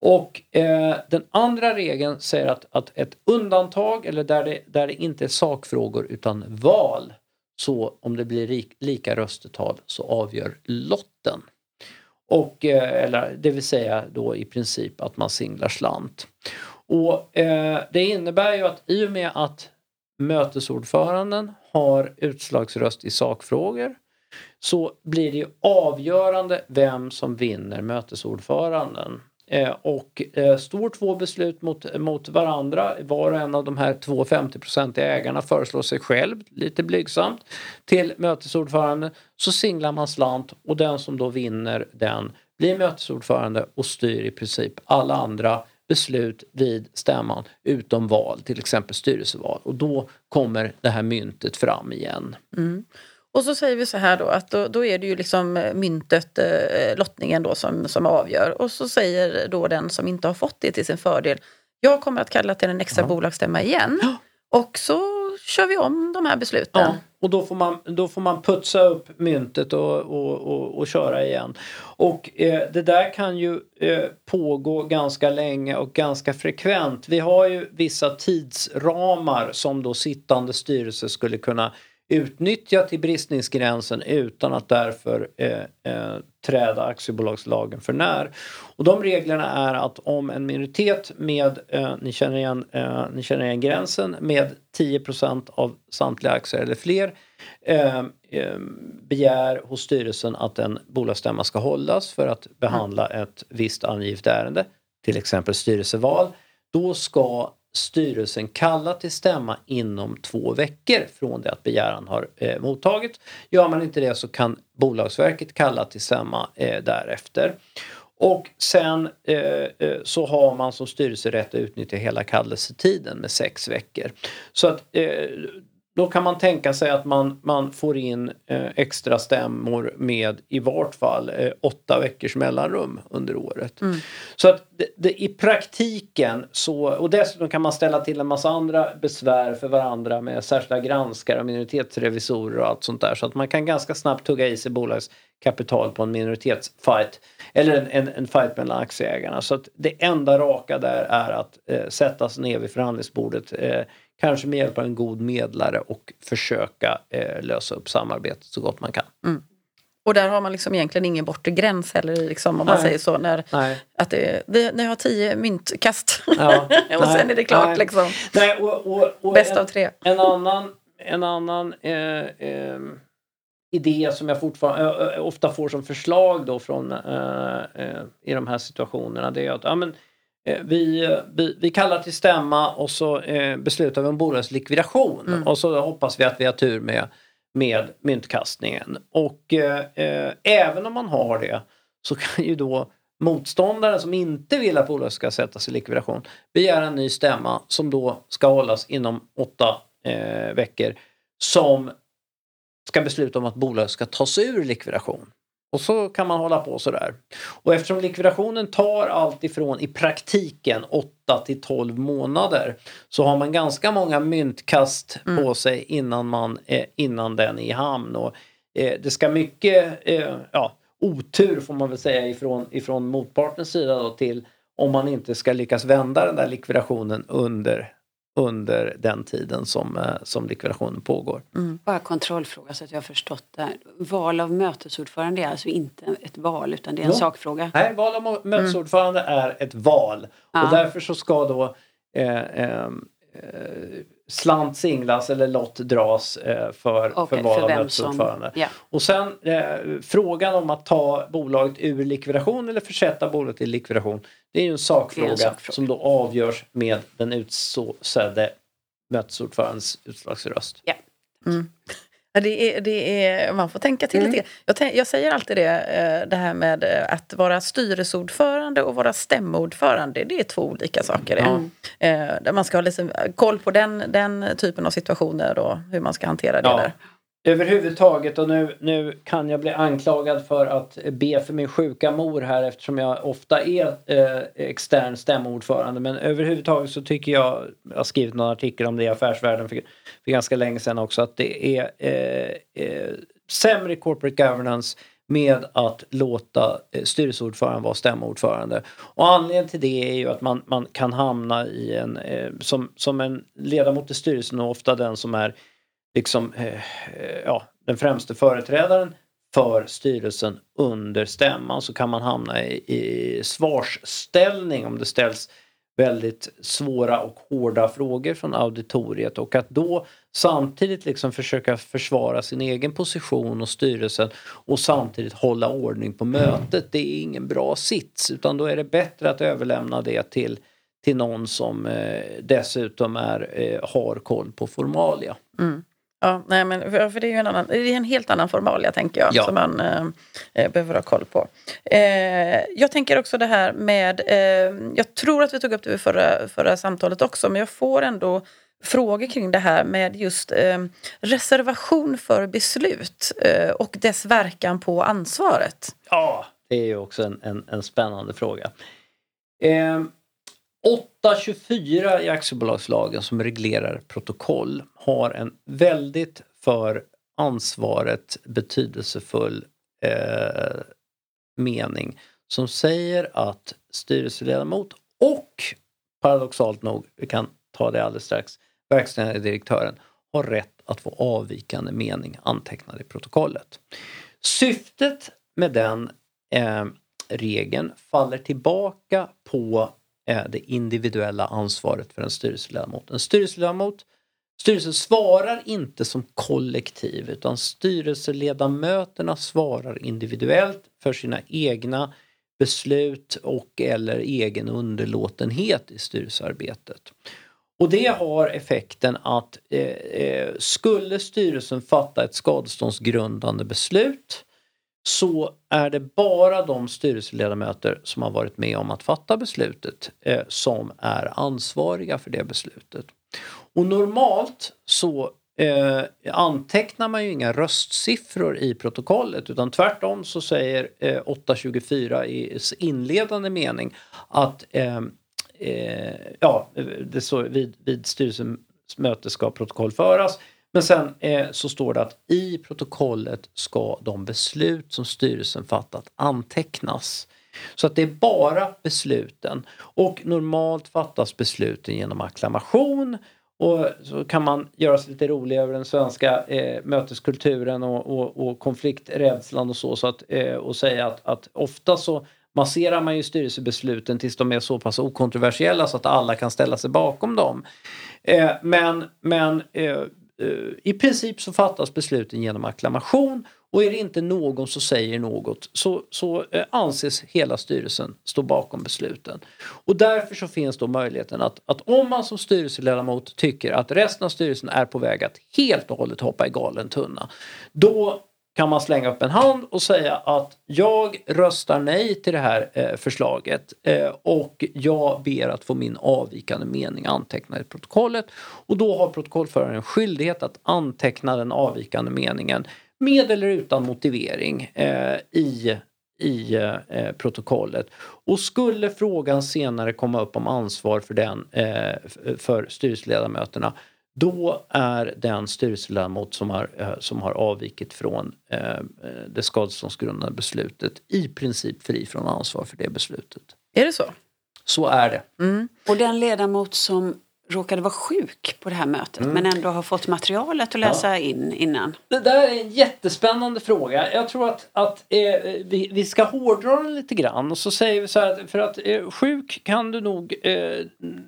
Och eh, den andra regeln säger att, att ett undantag eller där det, där det inte är sakfrågor utan val så om det blir lika röstetal så avgör lotten. Och, eh, eller, det vill säga då i princip att man singlar slant. Och eh, Det innebär ju att i och med att mötesordföranden har utslagsröst i sakfrågor så blir det avgörande vem som vinner mötesordföranden. Eh, och eh, står två beslut mot, mot varandra, var och en av de här två 50-procentiga ägarna föreslår sig själv, lite blygsamt, till mötesordförande så singlar man slant och den som då vinner den blir mötesordförande och styr i princip alla andra beslut vid stämman utom val, till exempel styrelseval. Och då kommer det här myntet fram igen. Mm. Och så säger vi så här då att då, då är det ju liksom eh, myntet, eh, lottningen då som, som avgör. Och så säger då den som inte har fått det till sin fördel, jag kommer att kalla till en extra ja. bolagsstämma igen. Och så kör vi om de här besluten. Ja, och då får man, då får man putsa upp myntet och, och, och, och köra igen. Och eh, det där kan ju eh, pågå ganska länge och ganska frekvent. Vi har ju vissa tidsramar som då sittande styrelse skulle kunna utnyttja till bristningsgränsen utan att därför eh, eh, träda aktiebolagslagen för när. Och de reglerna är att om en minoritet med, eh, ni, känner igen, eh, ni känner igen gränsen, med 10% av samtliga aktier eller fler eh, eh, begär hos styrelsen att en bolagsstämma ska hållas för att behandla ett visst angivet ärende, till exempel styrelseval, då ska styrelsen kalla till stämma inom två veckor från det att begäran har eh, mottagits. Gör man inte det så kan Bolagsverket kalla till stämma eh, därefter. Och sen eh, eh så har man som styrelse rätt att utnyttja hela kallelsetiden med sex veckor. Så att eh, då kan man tänka sig att man, man får in eh, extra stämmor med i vart fall eh, åtta veckors mellanrum under året. Mm. Så att det, det, i praktiken så, och dessutom kan man ställa till en massa andra besvär för varandra med särskilda granskare och minoritetsrevisorer och allt sånt där. Så att man kan ganska snabbt tugga i sig bolagskapital på en minoritetsfight. Eller en, en, en fight mellan aktieägarna. Så att det enda raka där är att eh, sätta sig ner vid förhandlingsbordet eh, Kanske med hjälp av en god medlare och försöka eh, lösa upp samarbetet så gott man kan. Mm. Och där har man liksom egentligen ingen bortre gräns heller, liksom, om man säger så. När, att det, det, ni har tio myntkast ja, och nej, sen är det klart. Nej. Liksom. Nej, och, och, och Bäst en, av tre. En annan, en annan eh, eh, idé som jag fortfarande äh, ofta får som förslag då från, äh, äh, i de här situationerna det är att ja, men, Eh, vi, vi, vi, kallar till stämma och så eh, beslutar vi om bolagets likvidation mm. och så hoppas vi att vi har tur med, med myntkastningen. Och eh, eh, även om man har det så kan ju då motståndaren som inte vill att bolaget ska sättas i likvidation begära en ny stämma som då ska hållas inom åtta eh, veckor som ska besluta om att bolaget ska tas ur likvidation. Och så kan man hålla på sådär. Och eftersom likvidationen tar allt ifrån i praktiken 8 till 12 månader så har man ganska många myntkast mm. på sig innan, man, eh, innan den är i hamn. Och, eh, det ska mycket eh, ja, otur får man väl säga ifrån, ifrån motpartens sida då, till om man inte ska lyckas vända den där likvidationen under, under den tiden som, eh, som likvidationen pågår. Mm. Bara kontrollfråga så att jag har förstått det. Val av mötesordförande är alltså inte ett val utan det är en jo. sakfråga? Nej, val av mötesordförande mm. är ett val. Ja. Och därför så ska då eh, eh, slant singlas eller lott dras eh, för, okay, för val av mötesordförande. Yeah. Och sen eh, frågan om att ta bolaget ur likvidation eller försätta bolaget i likvidation. Det är ju en sakfråga, en sakfråga. som då avgörs med den utsedde mötesordförandens utslagsröst. Yeah. Mm. Det är, det är, man får tänka till mm. lite. Jag, jag, säger alltid det, eh, det här med eh, att vara styrelseordförande och vara stämmoordförande. Det är två olika saker. Mm. Där man ska ha liksom koll på den, den typen av situationer och hur man ska hantera det ja. där överhuvudtaget och nu, nu kan jag bli anklagad för att be för min sjuka mor här eftersom jag ofta är eh, extern stämordförande men överhuvudtaget så tycker jag, jag har skrivit någon artikel om det i Affärsvärlden för, för ganska länge sedan också, att det är eh, eh, sämre corporate governance med att låta eh, vara stämordförande. Och anledningen till det är ju att man, man kan hamna i en, eh, som, som en ledamot i styrelsen och ofta den som är liksom, eh, eh, ja, den främste företrädaren för styrelsen under stämman så kan man hamna i, i svarsställning om det ställs väldigt svåra och hårda frågor från auditoriet och att då samtidigt liksom försöka försvara sin egen position och styrelsen och samtidigt hålla ordning på mötet. Det är ingen bra sits utan då är det bättre att överlämna det till, till någon som eh, dessutom är, eh, har koll på formalia. Mm. Ja, nej, men för, för det är ju en, annan, det är en helt annan formalia tänker jag ja. som man eh, eh, behöver ha koll på. Eh, jag tänker också det här med, eh, jag tror att vi tog upp det vid förra, förra samtalet också, men jag får ändå frågor kring det här med just eh, reservation för beslut eh, och dess verkan på ansvaret. Ja, det är ju också en, en, en spännande fråga. 824 i aktiebolagslagen som reglerar protokoll har en väldigt för ansvaret betydelsefull eh, mening som säger att styrelseledamot och paradoxalt nog, vi kan ta det alldeles strax, verkställande direktören har rätt att få avvikande mening antecknad i protokollet. Syftet med den eh, regeln faller tillbaka på det individuella ansvaret för en styrelseledamot. En styrelseledamot Styrelsen svarar inte som kollektiv utan styrelseledamöterna svarar individuellt för sina egna beslut och eller egen underlåtenhet i styrelsearbetet. Och det har effekten att eh, eh skulle styrelsen fatta ett skadeståndsgrundande beslut så är det bara de styrelseledamöter som har varit med om att fatta beslutet eh, som är ansvariga för det beslutet. Och normalt så eh, antecknar man ju inga röstsiffror i protokollet utan tvärtom så säger eh, 824 i inledande mening att eh, eh ja, det så, vid, vid styrelsens möte ska protokoll föras men sen eh, så står det att i protokollet ska de beslut som styrelsen fattat antecknas. Så att det är bara besluten. Och normalt fattas besluten genom akklamation och så kan man göra sig lite rolig över den svenska eh, möteskulturen och, och, och, konflikträdslan och så, så att, eh, och säga att, att ofta så masserar man ju styrelsebesluten tills de är så pass okontroversiella så att alla kan ställa sig bakom dem. Eh, men men eh, Eh, i princip så fattas besluten genom akklamation och är det inte någon som säger något så, så eh, anses hela styrelsen stå bakom besluten. Och därför så finns då möjligheten att, att om man som styrelseledamot tycker att resten av styrelsen är på väg att helt och hållet hoppa i galen tunna. Då kan man slänga upp en hand och säga att jag röstar nej till det här eh, förslaget eh, och jag ber att få min avvikande mening antecknad i protokollet. Och då har protokollföraren skyldighet att anteckna den avvikande meningen med eller utan motivering eh, i i eh, protokollet. Och skulle frågan senare komma upp om ansvar för den eh, för styrelseledamöterna då är den styrelseledamot som har, eh, som har avvikit från eh, det skadeståndsgrundande beslutet i princip fri från ansvar för det beslutet. Är det så? Så är det. Mm. Och den ledamot som råkade vara sjuk på det här mötet mm. men ändå har fått materialet att läsa ja. in innan? Det där är en jättespännande fråga. Jag tror att, att eh, vi, vi ska hårdra den lite grann och så säger vi så här för att eh, sjuk kan du nog, eh,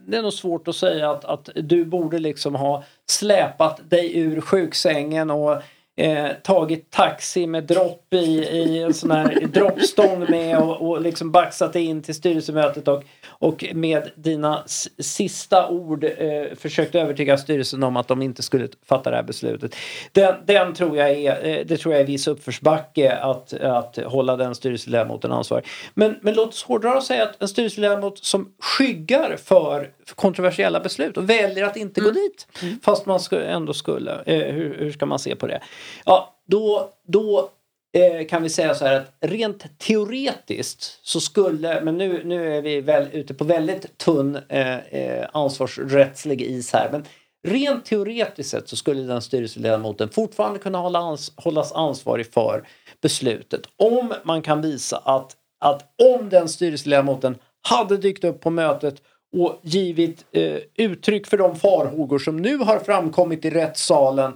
det är nog svårt att säga att, att du borde liksom ha släpat dig ur sjuksängen och eh, tagit taxi med dropp i, i en sån här droppstång med och, och liksom baxat in till styrelsemötet och och med dina sista ord eh, försökt övertyga styrelsen om att de inte skulle fatta det här beslutet. Den, den tror jag är, eh, det tror jag är viss uppförsbacke att, att hålla den styrelseledamoten ansvarig. Men, men låt oss hårdra och säga att en styrelseledamot som skyggar för kontroversiella beslut och väljer att inte mm. gå dit mm. fast man skulle, ändå skulle. Eh, hur, hur ska man se på det? Ja, då, då eh, kan vi säga så här att rent teoretiskt så skulle, men nu, nu är vi väl ute på väldigt tunn eh, eh, ansvarsrättslig is här, men rent teoretiskt sett så skulle den styrelseledamoten fortfarande kunna hålla ans hållas ansvarig för beslutet om man kan visa att, att om den styrelseledamoten hade dykt upp på mötet och givit eh, uttryck för de farhågor som nu har framkommit i rättssalen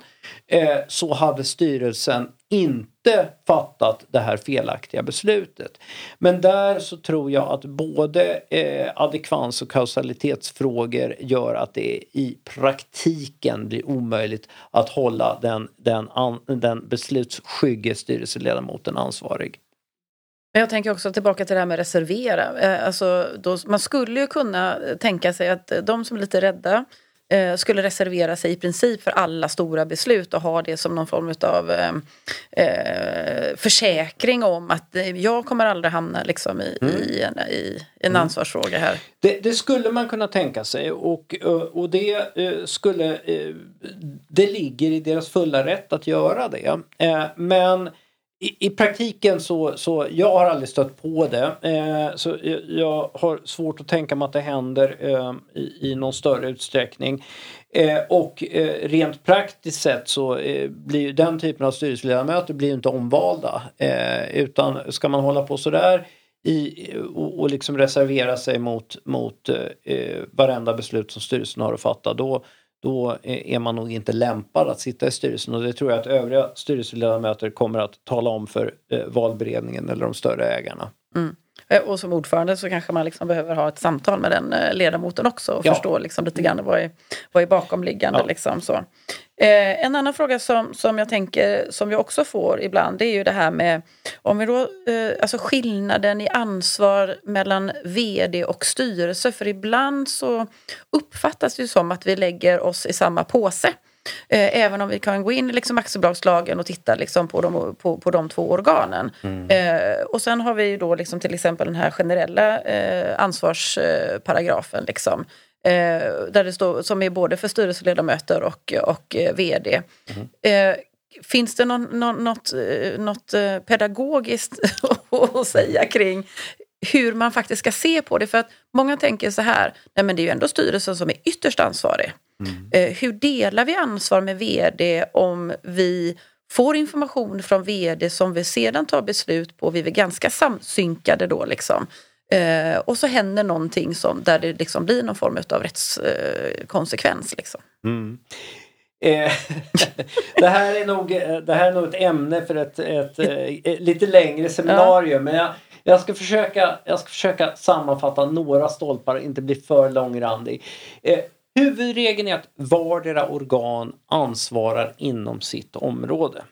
eh, så hade styrelsen inte fattat det här felaktiga beslutet. Men där så tror jag att både eh, adekvans och kausalitetsfrågor gör att det i praktiken blir omöjligt att hålla den, den, an, den beslutsskygge styrelseledamoten ansvarig. Men jag tänker också tillbaka till det här med reservera. Eh, alltså, då, man skulle ju kunna tänka sig att de som är lite rädda eh, skulle reservera sig i princip för alla stora beslut och ha det som någon form av eh, eh, försäkring om att jag kommer aldrig hamna liksom i, mm. i, en, i en mm. ansvarsfråga här. Det, det, skulle man kunna tänka sig och, och det skulle det ligger i deras fulla rätt att göra det. Men i, i, praktiken så, så jag har aldrig stött på det. Eh, så jag, jag, har svårt att tänka mig att det händer eh, i, i någon större utsträckning. Eh, och eh, rent praktiskt sett så eh, blir den typen av styrelseledamöter blir inte omvalda. Eh, utan ska man hålla på sådär i, och, och liksom reservera sig mot, mot eh, eh varenda beslut som styrelsen har att fatta då då är man nog inte lämpad att sitta i styrelsen och det tror jag att övriga styrelseledamöter kommer att tala om för eh, valberedningen eller de större ägarna. Mm. Eh, och som ordförande så kanske man liksom behöver ha ett samtal med den eh, ledamoten också och ja. förstå liksom lite grann vad är, vad är bakomliggande. Ja. Liksom, så. Eh, en annan fråga som, som jag tänker, som jag också får ibland, det är ju det här med om vi då, eh, alltså skillnaden i ansvar mellan VD och styrelse. För ibland så uppfattas det som att vi lägger oss i samma påse. Eh, även om vi kan gå in i liksom aktiebolagslagen och titta liksom på, de, på, på de två organen. Mm. Eh, och sen har vi ju då liksom till exempel den här generella eh, ansvarsparagrafen. Liksom, där det står, som är både för styrelseledamöter och, och eh, VD. Mm. Eh, finns det någon, någon, något, något pedagogiskt att säga kring hur man faktiskt ska se på det? För att många tänker så här, nej men det är ju ändå styrelsen som är ytterst ansvarig. Mm. Eh, hur delar vi ansvar med VD om vi får information från VD som vi sedan tar beslut på, vi är ganska samsynkade då liksom. Eh, och så händer någonting som, där det liksom blir någon form av rättskonsekvens. Eh, liksom. Mm. Eh, det, här är nog, det här är nog ett ämne för ett, ett, ett eh, lite längre seminarium. Ja. Men jag, jag, ska försöka, jag ska försöka sammanfatta några stolpar och inte bli för långrandig. Eh, Huvudregeln är att vardera organ ansvarar inom sitt område.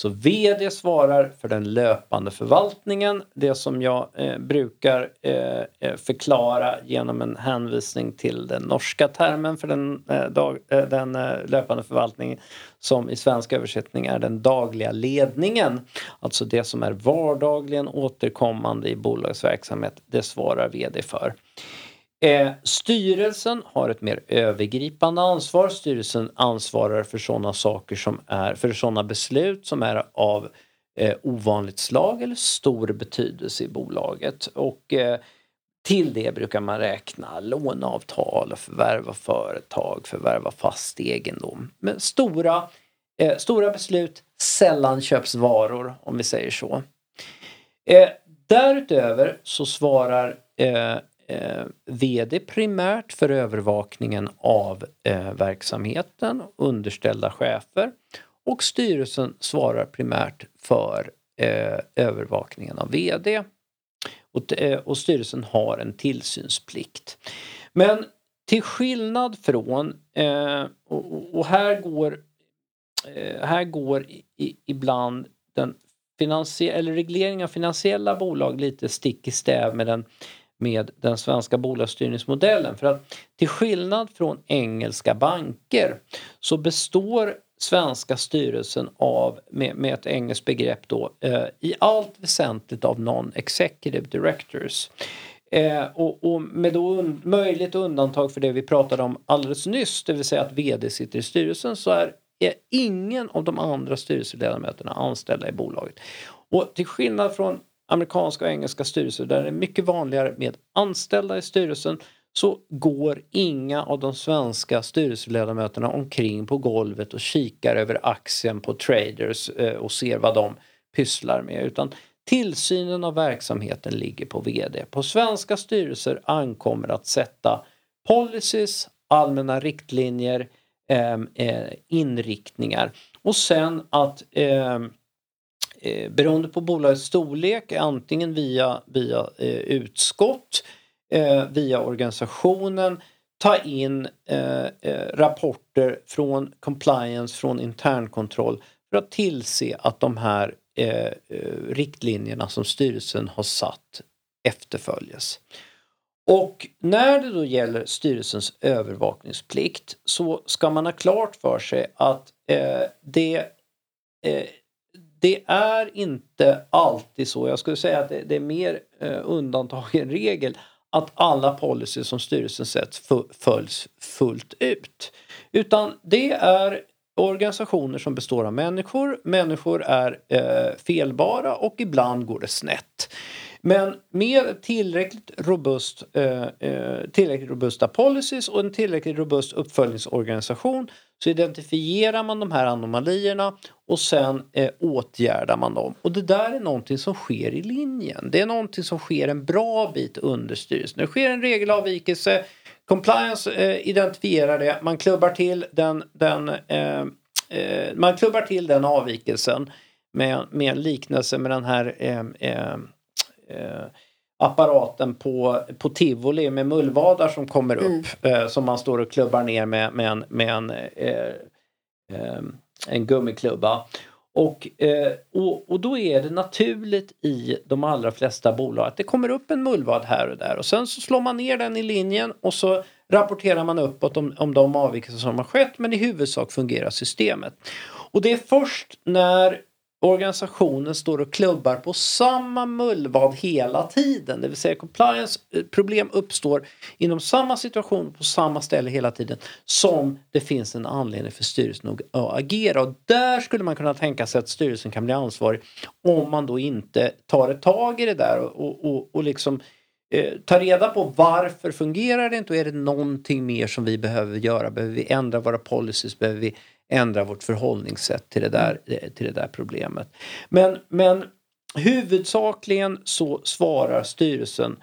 Så VD svarar för den löpande förvaltningen, det som jag eh, brukar eh, eh, förklara genom en hänvisning till den norska termen för den, eh, dag, eh, den eh, löpande förvaltningen som i svensk översättning är den dagliga ledningen. Alltså det som är vardagligen återkommande i bolagsverksamhet, det svarar VD för. Eh, styrelsen har ett mer övergripande ansvar. Styrelsen ansvarar för sådana saker som är, för sådana beslut som är av eh, ovanligt slag eller stor betydelse i bolaget. Och eh, till det brukar man räkna låneavtal, förvärva företag, förvärva fast egendom. Men stora, eh, stora beslut, sällan köps varor om vi säger så. Eh, därutöver så svarar eh, eh, VD primärt för övervakningen av eh, verksamheten, underställda chefer och styrelsen svarar primärt för eh, övervakningen av VD. Och, eh, och styrelsen har en tillsynsplikt. Men till skillnad från, eh, och, och, här går, eh, här går i, ibland den finansie eller regleringen av finansiella bolag lite stick i stäv med den, med den svenska bolagsstyrningsmodellen. För att till skillnad från engelska banker så består svenska styrelsen av, med, med ett engelskt begrepp då, eh, i allt väsentligt av non-executive directors. Eh, och, och, med då un, möjligt undantag för det vi pratade om alldeles nyss, det vill säga att VD sitter i styrelsen, så är, är ingen av de andra styrelseledamöterna anställda i bolaget. Och till skillnad från amerikanska och engelska styrelser där det är mycket vanligare med anställda i styrelsen så går inga av de svenska styrelseledamöterna omkring på golvet och kikar över axeln på traders eh, och ser vad de pysslar med utan tillsynen av verksamheten ligger på VD. På svenska styrelser ankommer att sätta policies, allmänna riktlinjer, eh, eh, inriktningar och sen att eh, beroende på bolagets storlek, antingen via, via eh, utskott eh, via organisationen ta in eh, eh, rapporter från compliance, från internkontroll för att tillse att de här eh, eh, riktlinjerna som styrelsen har satt efterföljes. Och när det då gäller styrelsens övervakningsplikt så ska man ha klart för sig att eh, det, eh, det är inte alltid så, jag skulle säga att det, det är mer eh, undantag än regel, att alla policies som styrelsen sätts följs fullt ut. Utan det är organisationer som består av människor. Människor är eh, felbara och ibland går det snett. Men med tillräckligt, robust, eh, eh, tillräckligt robusta policies och en tillräckligt robust uppföljningsorganisation så identifierar man de här anomalierna och sen eh, åtgärdar man dem. Och det där är någonting som sker i linjen. Det är någonting som sker en bra bit under styrelsen. Det sker en regelavvikelse, compliance eh, identifierar det, man klubbar till den, den eh, eh man klubbar till den avvikelsen med, med en liknelse med den här eh, eh, apparaten på, på tivoli med mullvadar som kommer upp mm. eh, som man står och klubbar ner med, med en, med en, eh, eh, en gummiklubba. Och, eh, och, och då är det naturligt i de allra flesta bolag att det kommer upp en mullvad här och där och sen så slår man ner den i linjen och så rapporterar man uppåt om, om de avvikelser som har skett men i huvudsak fungerar systemet. Och det är först när organisationen står och klubbar på samma mullvad hela tiden. Det vill säga compliance eh, problem uppstår inom samma situation på samma ställe hela tiden som det finns en anledning för styrelsen att agera. Och där skulle man kunna tänka sig att styrelsen kan bli ansvarig om man då inte tar ett tag i det där och, och, och liksom eh, ta reda på varför fungerar det inte och är det någonting mer som vi behöver göra? Behöver vi ändra våra policies? Behöver vi ändra vårt förhållningssätt till det där, till det där problemet. Men, men huvudsakligen så svarar styrelsen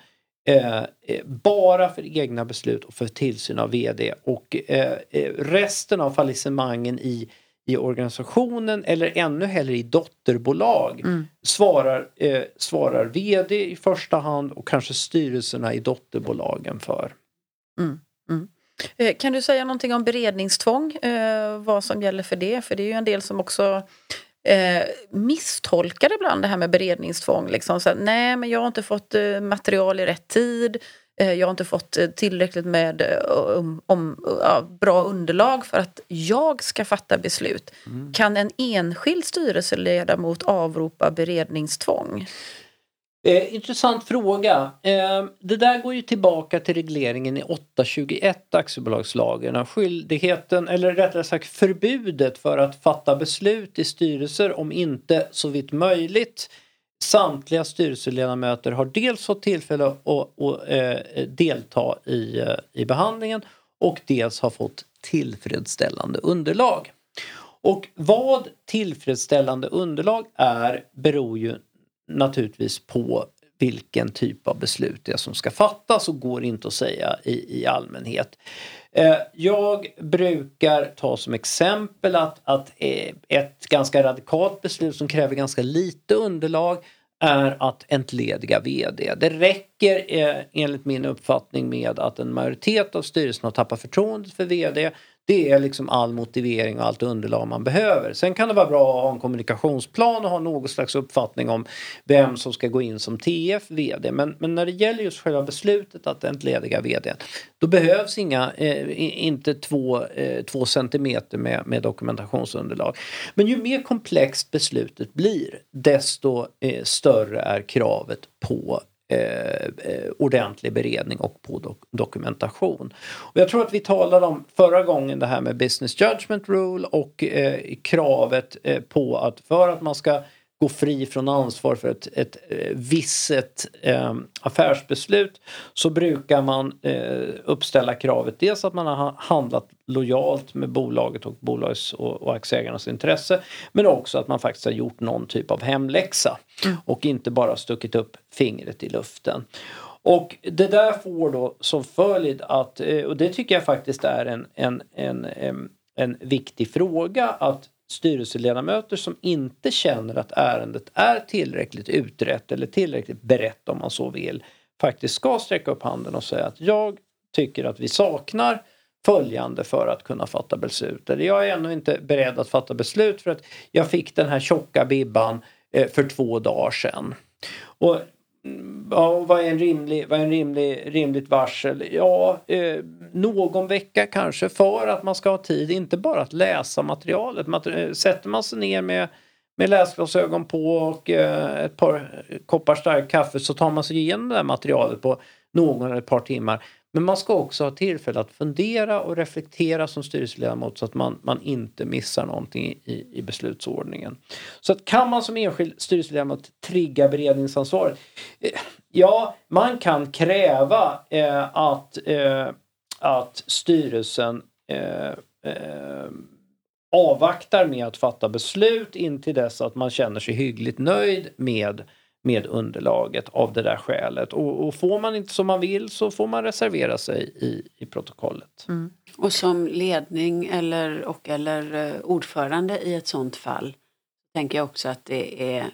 eh, eh, bara för egna beslut och för tillsyn av VD och eh, eh, resten av fallissemangen i i organisationen eller ännu hellre i dotterbolag mm. svarar, eh, svarar VD i första hand och kanske styrelserna i dotterbolagen för. Mm. Mm. Eh, kan du säga någonting om beredningstvång, eh, vad som gäller för det? För det är ju en del som också eh, misstolkar ibland det här med beredningstvång. Liksom. Så, nej, men jag har inte fått material i rätt tid. Jag har inte fått tillräckligt med um, om, ja, bra underlag för att jag ska fatta beslut. Mm. Kan en enskild styrelseledamot avropa beredningstvång? Eh, intressant fråga. Eh, det där går ju tillbaka till regleringen i 821 aktiebolagslagen. Skyldigheten, eller rättare sagt förbudet för att fatta beslut i styrelser om inte så vitt möjligt samtliga styrelseledamöter har dels fått tillfälle att, att, att eh, delta i, eh, i behandlingen och dels har fått tillfredsställande underlag. Och vad tillfredsställande underlag är beror ju naturligtvis på vilken typ av beslut det är som ska fattas och går inte att säga i, i allmänhet. Eh, jag brukar ta som exempel att, att eh, ett ganska radikalt beslut som kräver ganska lite underlag är att entlediga VD. Det räcker eh, enligt min uppfattning med att en majoritet av styrelsen har tappat förtroendet för VD. Det är liksom all motivering och allt underlag man behöver. Sen kan det vara bra att ha en kommunikationsplan och ha någon slags uppfattning om vem som ska gå in som TF VD. Men, men när det gäller just själva beslutet att entlediga VD då behövs inga, eh, inte två, eh, två centimeter med, med dokumentationsunderlag. Men ju mer komplext beslutet blir desto eh, större är kravet på Eh, eh, ordentlig beredning och på dok dokumentation. Och jag tror att vi talade om förra gången det här med business judgment rule och eh, kravet eh, på att för att man ska gå fri från ansvar för ett, ett visset eh, affärsbeslut så brukar man eh, uppställa kravet dels att man har handlat lojalt med bolaget och bolagets och, och aktieägarnas intresse men också att man faktiskt har gjort någon typ av hemläxa mm. och inte bara stuckit upp fingret i luften. Och det där får då som följd att, eh, och det tycker jag faktiskt är en, en, en, en, en viktig fråga, att styrelseledamöter som inte känner att ärendet är tillräckligt utrett eller tillräckligt berett om man så vill faktiskt ska sträcka upp handen och säga att jag tycker att vi saknar följande för att kunna fatta beslut. Eller jag är ännu inte beredd att fatta beslut för att jag fick den här tjocka bibban eh, för två dagar sedan. Och Ja, vad är en rimlig, vad är en rimlig, rimligt varsel? Ja, eh, någon vecka kanske för att man ska ha tid, inte bara att läsa materialet. Mater eh, sätter man sig ner med, med läsglasögon på och eh, ett par koppar starkt kaffe så tar man sig igenom det här materialet på någon eller ett par timmar. Men man ska också ha tillfälle att fundera och reflektera som styrelseledamot så att man, man inte missar någonting i, i beslutsordningen. Så att kan man som enskild styrelseledamot trigga beredningsansvaret? Eh, ja, man kan kräva eh, att, eh, att styrelsen eh, eh, avvaktar med att fatta beslut in till dess att man känner sig hyggligt nöjd med med underlaget av det där skälet. Och, och, får man inte som man vill så får man reservera sig i, i protokollet. Mm. Och som ledning eller, och eller eh, ordförande i ett sånt fall tänker jag också att det är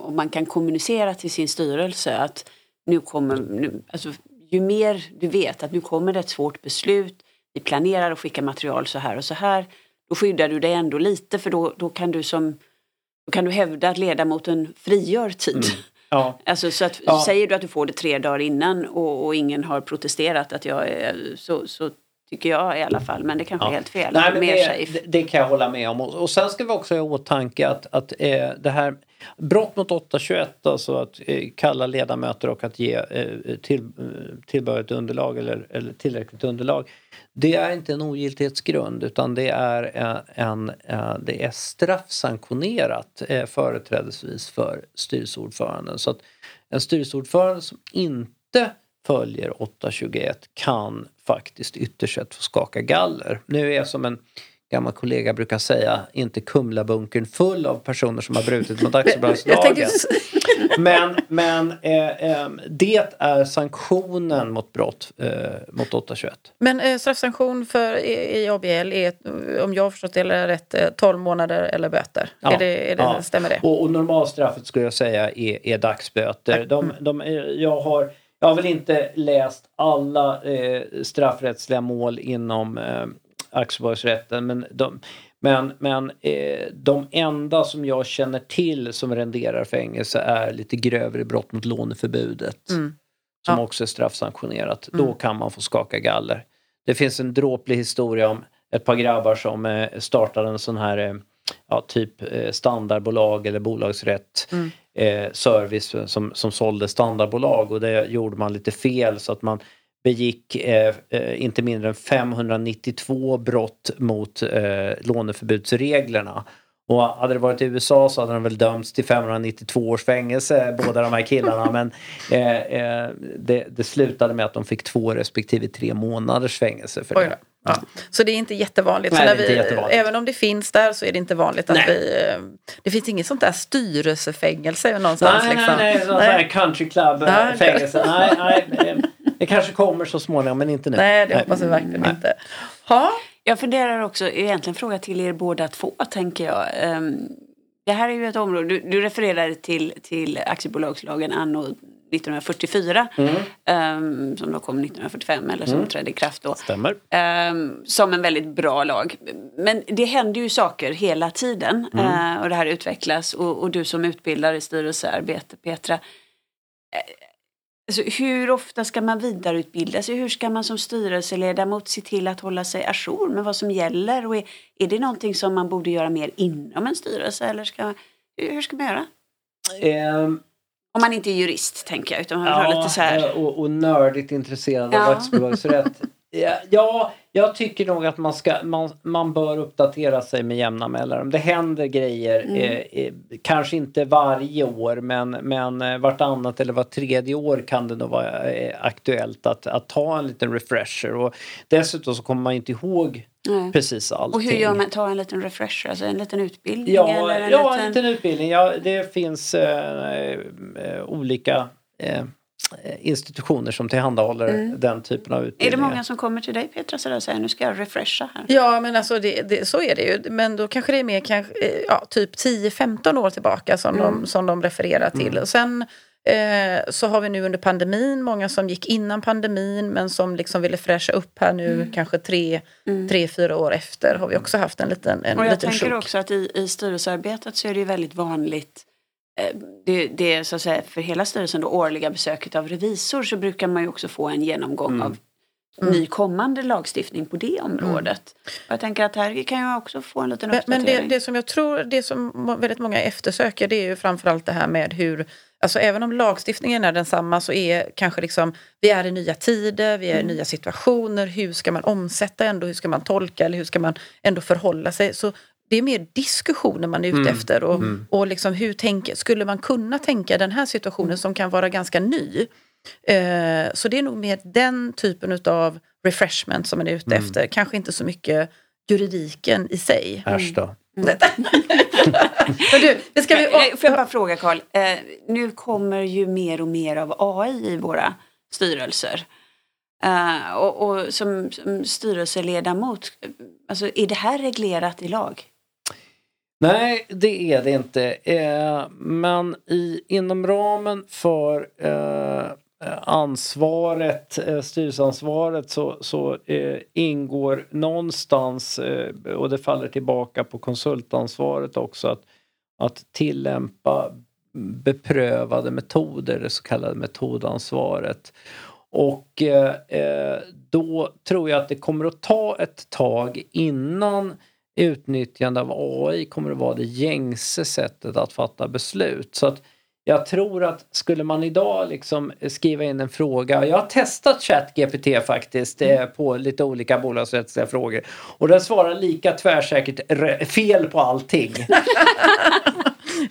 om man kan kommunicera till sin styrelse att nu kommer, nu, alltså, ju mer du vet att nu kommer det ett svårt beslut, vi planerar att skicka material så här och så här, då skyddar du dig ändå lite för då, då kan du som då kan du hävda att ledamoten frigör tid. Mm. Ja. Alltså, så att, ja. Säger du att du får det tre dagar innan och, och ingen har protesterat att jag är, så, så tycker jag i alla fall. Men det kanske ja. är helt fel. Nej, men det, det, det, kan jag hålla med om. Och, och sen ska vi också ha i åtanke att, att eh, det här brott mot 821, alltså att eh, kalla ledamöter och att ge eh, till, eh, tillbörligt underlag eller, eller tillräckligt underlag. Det är inte en ogiltighetsgrund utan det är en, en det är straffsanktionerat företrädesvis för styrelseordföranden. Så att en styrelseordförande som inte följer 821 kan faktiskt ytterst sett få skaka galler. Nu är jag som en gammal kollega brukar säga, inte Kumlabunkern full av personer som har brutit mot aktiebolagslagen. men men eh, eh, det är sanktionen mot brott eh, mot 821. Men eh, straffsanktion för i, i ABL är, om jag har förstått det rätt, 12 eh, månader eller böter? Ja, är det, är det, ja. Stämmer det? Och, och normalstraffet skulle jag säga är, är dagsböter. De, de, eh, jag har jag har väl inte läst alla eh, straffrättsliga mål inom eh, aktiebolagsrätten men, de, men, men eh, de enda som jag känner till som renderar fängelse är lite grövre brott mot låneförbudet. Mm. Som ja. också är straffsanktionerat. Mm. Då kan man få skaka galler. Det finns en dråplig historia om ett par grabbar som eh, startade en sån här eh, ja, typ standardbolag eller bolagsrätt mm. eh, service som, som sålde standardbolag och det gjorde man lite fel så att man begick eh, eh inte mindre än 592 brott mot eh, låneförbudsreglerna. Och hade det varit i USA så hade de väl dömts till 592 års fängelse båda de här killarna men eh, eh, det, det, slutade med att de fick två respektive tre månaders fängelse för det. Ja. Så det är inte jättevanligt. Nej, så när vi, inte jättevanligt. Även om det finns där så är det inte vanligt att Nej. vi... eh, Det finns inget sånt där styrelsefängelse någonstans. Nej, liksom. nej, nej, här country club Ja, äh, fängelse. Nej, nej, eh, det kanske kommer så småningom men inte nu. Nej, det hoppas vi verkligen inte. Ha? Jag funderar också, egentligen fråga till er båda två tänker jag. Ehm, Det här är ju ett område, du, du refererade till, till aktiebolagslagen anno 1944 ehm, som då kom 1945 eller som trädde i kraft då. Stämmer. Ehm, som en väldigt bra lag. Men det händer ju saker hela tiden eh, och det här utvecklas och, och du som utbildar i styrelsearbete Petra. Alltså, hur ofta ska man vidareutbilda sig? Hur ska man som styrelseledamot se till att hålla sig ajour med vad som gäller? Och är, är det någonting som man borde göra mer inom en styrelse? Eller ska, hur ska man göra? Ehm, Om man inte är jurist tänker jag, utan man har lite så här. och, och nördigt intresserad Ja. av aktiebolagsrätt. Ja, ja, jag tycker nog att man, ska, man, man bör uppdatera sig med jämna mellanrum. Det händer grejer, Mm. eh, eh, kanske inte varje år men, men eh, vartannat eller var tredje år kan det nog vara eh, aktuellt att, att ta en liten refresher. Och dessutom så kommer man inte ihåg Nej. precis allting. Och hur gör man? Ta en liten refresher, alltså en liten utbildning? Ja, eller en ja liten... en liten utbildning. Ja, det finns eh, eh, olika institutioner som tillhandahåller den typen av Mm. Är det utbildningar. många som kommer till dig Petra sådär och säger nu ska jag refresha här? Ja, men alltså det, det, så är det ju. Men då kanske det är mer kanske, eh, ja, typ 10-15 år tillbaka som, de, som de refererar till. Och sen eh, så har vi nu under pandemin många som gick innan pandemin men som liksom ville fräscha upp här nu kanske tre, tre, fyra år efter har vi också haft en liten, en Och jag liten tänker sjok. också att i, i styrelsearbetet så är det ju väldigt vanligt eh, det, det är så att säga för hela styrelsen då årliga besöket av revisor så brukar man ju också få en genomgång Mm. av ny kommande lagstiftning på det området. Och jag tänker att här kan jag också få en liten Men, men uppdatering. det, det som jag tror, det som väldigt många eftersöker det är ju framförallt det här med hur, alltså även om lagstiftningen är densamma så är kanske liksom, vi är i nya tider, vi är i nya situationer, hur ska man omsätta ändå, hur ska man tolka eller hur ska man ändå förhålla sig? Så det är mer diskussioner man är ute efter och, och liksom hur tänker, skulle man kunna tänka den här situationen som kan vara ganska ny? Eh, så det är nog mer den typen av refreshment som man är ute efter, kanske inte så mycket juridiken i sig. Äsch då. Men du, det ska vi... Eh, Får jag bara fråga Carl, eh, nu kommer ju mer och mer av AI i våra styrelser. Eh, och och som, som styrelseledamot, alltså, är det här reglerat i lag? Nej, det är det inte. Eh, men i, inom ramen för eh, ansvaret, eh, styrelseansvaret så, så eh, ingår någonstans, eh, och det faller tillbaka på konsultansvaret också, att, att tillämpa beprövade metoder, det så kallade metodansvaret. Och eh, eh, då tror jag att det kommer att ta ett tag innan utnyttjande av AI kommer att vara det gängse sättet att fatta beslut. Så att jag tror att skulle man idag liksom skriva in en fråga, jag har testat ChatGPT faktiskt eh, på lite olika bolagsrättsliga frågor och den svarar lika tvärsäkert fel på allting.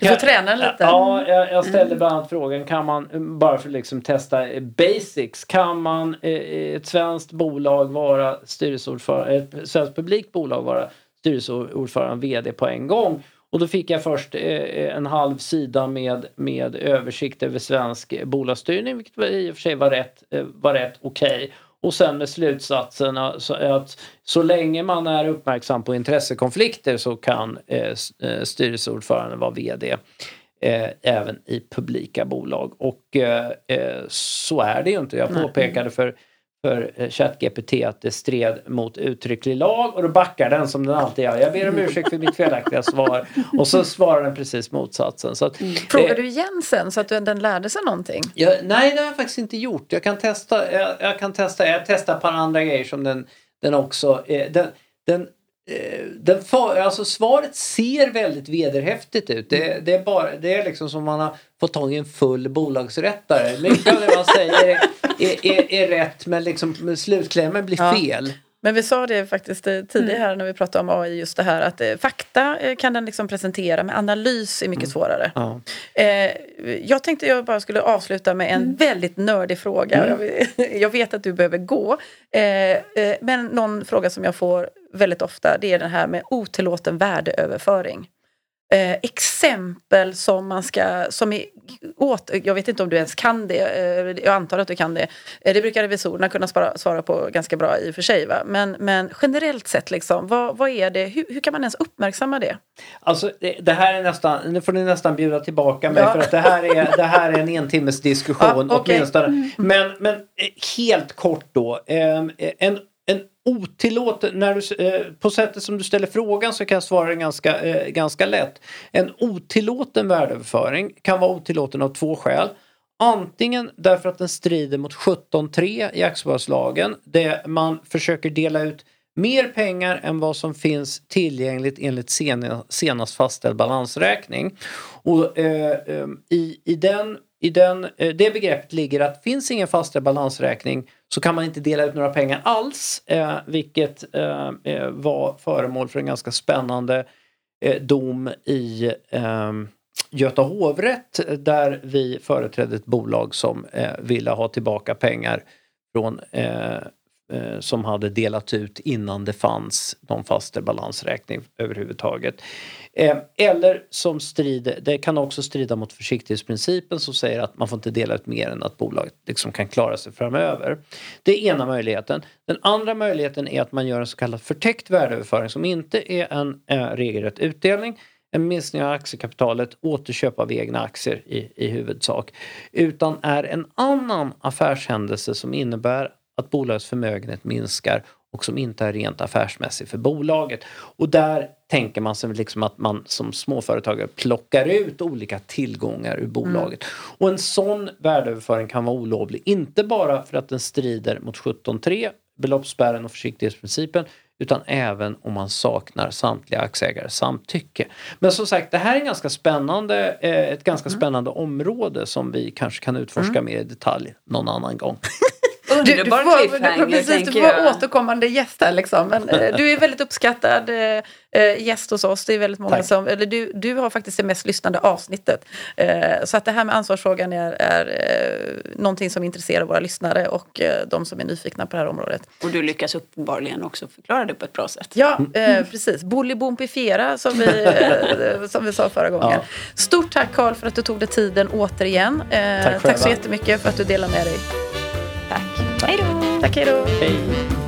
Du får träna lite. Ja, jag, jag ställde bland annat frågan, kan man, bara för att liksom testa eh, basics, kan man eh, ett svenskt bolag vara styrelseordförande, ett svenskt publikt bolag vara styrelseordförande VD på en gång? Och då fick jag först eh, en halv sida med, med översikt över svensk bolagsstyrning, vilket i och för sig var rätt, eh, var rätt okej. Och sen med slutsatsen att så länge man är uppmärksam på intressekonflikter så kan eh, s- eh, styrelseordföranden vara VD eh, även i publika bolag. Och eh, eh, så är det ju inte. Jag påpekade för, för eh, ChatGPT att det stred mot uttrycklig lag och då backar den som den alltid gör. Jag ber om ursäkt för mitt felaktiga svar. Och så svarar den precis motsatsen. Så att, Frågar eh, du igen sen så att du- den lärde sig någonting? jag, nej, det har jag faktiskt inte gjort. Jag kan testa, jag, jag kan testa, jag testar ett par andra grejer som den, den också, eh, den, den den för, alltså svaret ser väldigt vederhäftigt ut. Det, det, är bara, det är liksom som man har fått tag i en full bolagsrättare. Mycket av det man säger är, är, är, är rätt men liksom slutklämmen blir Ja. fel. Men vi sa det faktiskt eh, tidigare här när vi pratade om AI, just det här att eh, fakta eh, kan den liksom presentera, men analys är mycket svårare. Ja. Eh, jag tänkte jag bara skulle avsluta med en väldigt nördig fråga. Jag, vet- jag vet att du behöver gå. Eh, eh, men någon fråga som jag får väldigt ofta det är den här med otillåten värdeöverföring. Eh, exempel som man ska, som är åt, jag vet inte om du ens kan det, eh, jag antar att du kan det. Eh, det brukar revisorerna kunna svara, svara på ganska bra i och för sig. Va? Men, men generellt sett, liksom, vad, vad är det, hur, hur kan man ens uppmärksamma det? Alltså det, det här är nästan, nu får ni nästan bjuda tillbaka mig Ja. för att det här är, det här är en en timmes diskussion Ja, okej. åtminstone. Men, men eh, helt kort då. ehm, En, en otillåten, när du, eh, på sättet som du ställer frågan så kan jag svara den ganska, eh, ganska lätt. En otillåten värdeöverföring kan vara otillåten av två skäl. Antingen därför att den strider mot 17.3 i aktiebolagslagen där man försöker dela ut mer pengar än vad som finns tillgängligt enligt senast fastställd balansräkning. Och, eh, eh, i, i, den, i den, eh, det begreppet ligger att finns ingen fastställd balansräkning så kan man inte dela ut några pengar alls, eh, vilket eh, eh var föremål för en ganska spännande eh, dom i eh, Göta hovrätt eh, där vi företrädde ett bolag som eh, ville ha tillbaka pengar från, eh, eh, som hade delat ut innan det fanns någon fastställd balansräkning överhuvudtaget. Eh, eller som strider, det kan också strida mot försiktighetsprincipen som säger att man får inte dela ut mer än att bolaget liksom kan klara sig framöver. Det är ena möjligheten. Den andra möjligheten är att man gör en så kallad förtäckt värdeöverföring som inte är en eh, regelrätt utdelning en minskning av aktiekapitalet, återköp av egna aktier i, i huvudsak. Utan är en annan affärshändelse som innebär att bolagets förmögenhet minskar och som inte är rent affärsmässig för bolaget. Och där tänker man sig liksom att man som småföretagare plockar ut olika tillgångar ur bolaget. Och en sån värdeöverföring kan vara olovlig, inte bara för att den strider mot 17.3, beloppsspärren och försiktighetsprincipen, utan även om man saknar samtliga aktieägares samtycke. Men som sagt, det här är ganska spännande, eh, ett ganska spännande område som vi kanske kan utforska mer i detalj någon annan gång. Underbar får, cliffhanger, precis, du får jag. återkommande gäst här liksom. Men eh, du är väldigt uppskattad eh, eh, gäst hos oss. Det är väldigt många Tack. som, eller du, du har faktiskt det mest lyssnande avsnittet. Eh, så att det här med ansvarsfrågan är, är eh, någonting som intresserar våra lyssnare och eh, de som är nyfikna på det här området. Och du lyckas uppenbarligen också förklara det på ett bra sätt. Ja, eh, precis. Bolibompifiera som vi, eh, som vi sa förra gången. Ja. Stort tack Carl för att du tog dig tiden återigen. Eh, Tack tack så jättemycket för att du delar med dig. Tack. Hej då! Tack, hej då. Hej!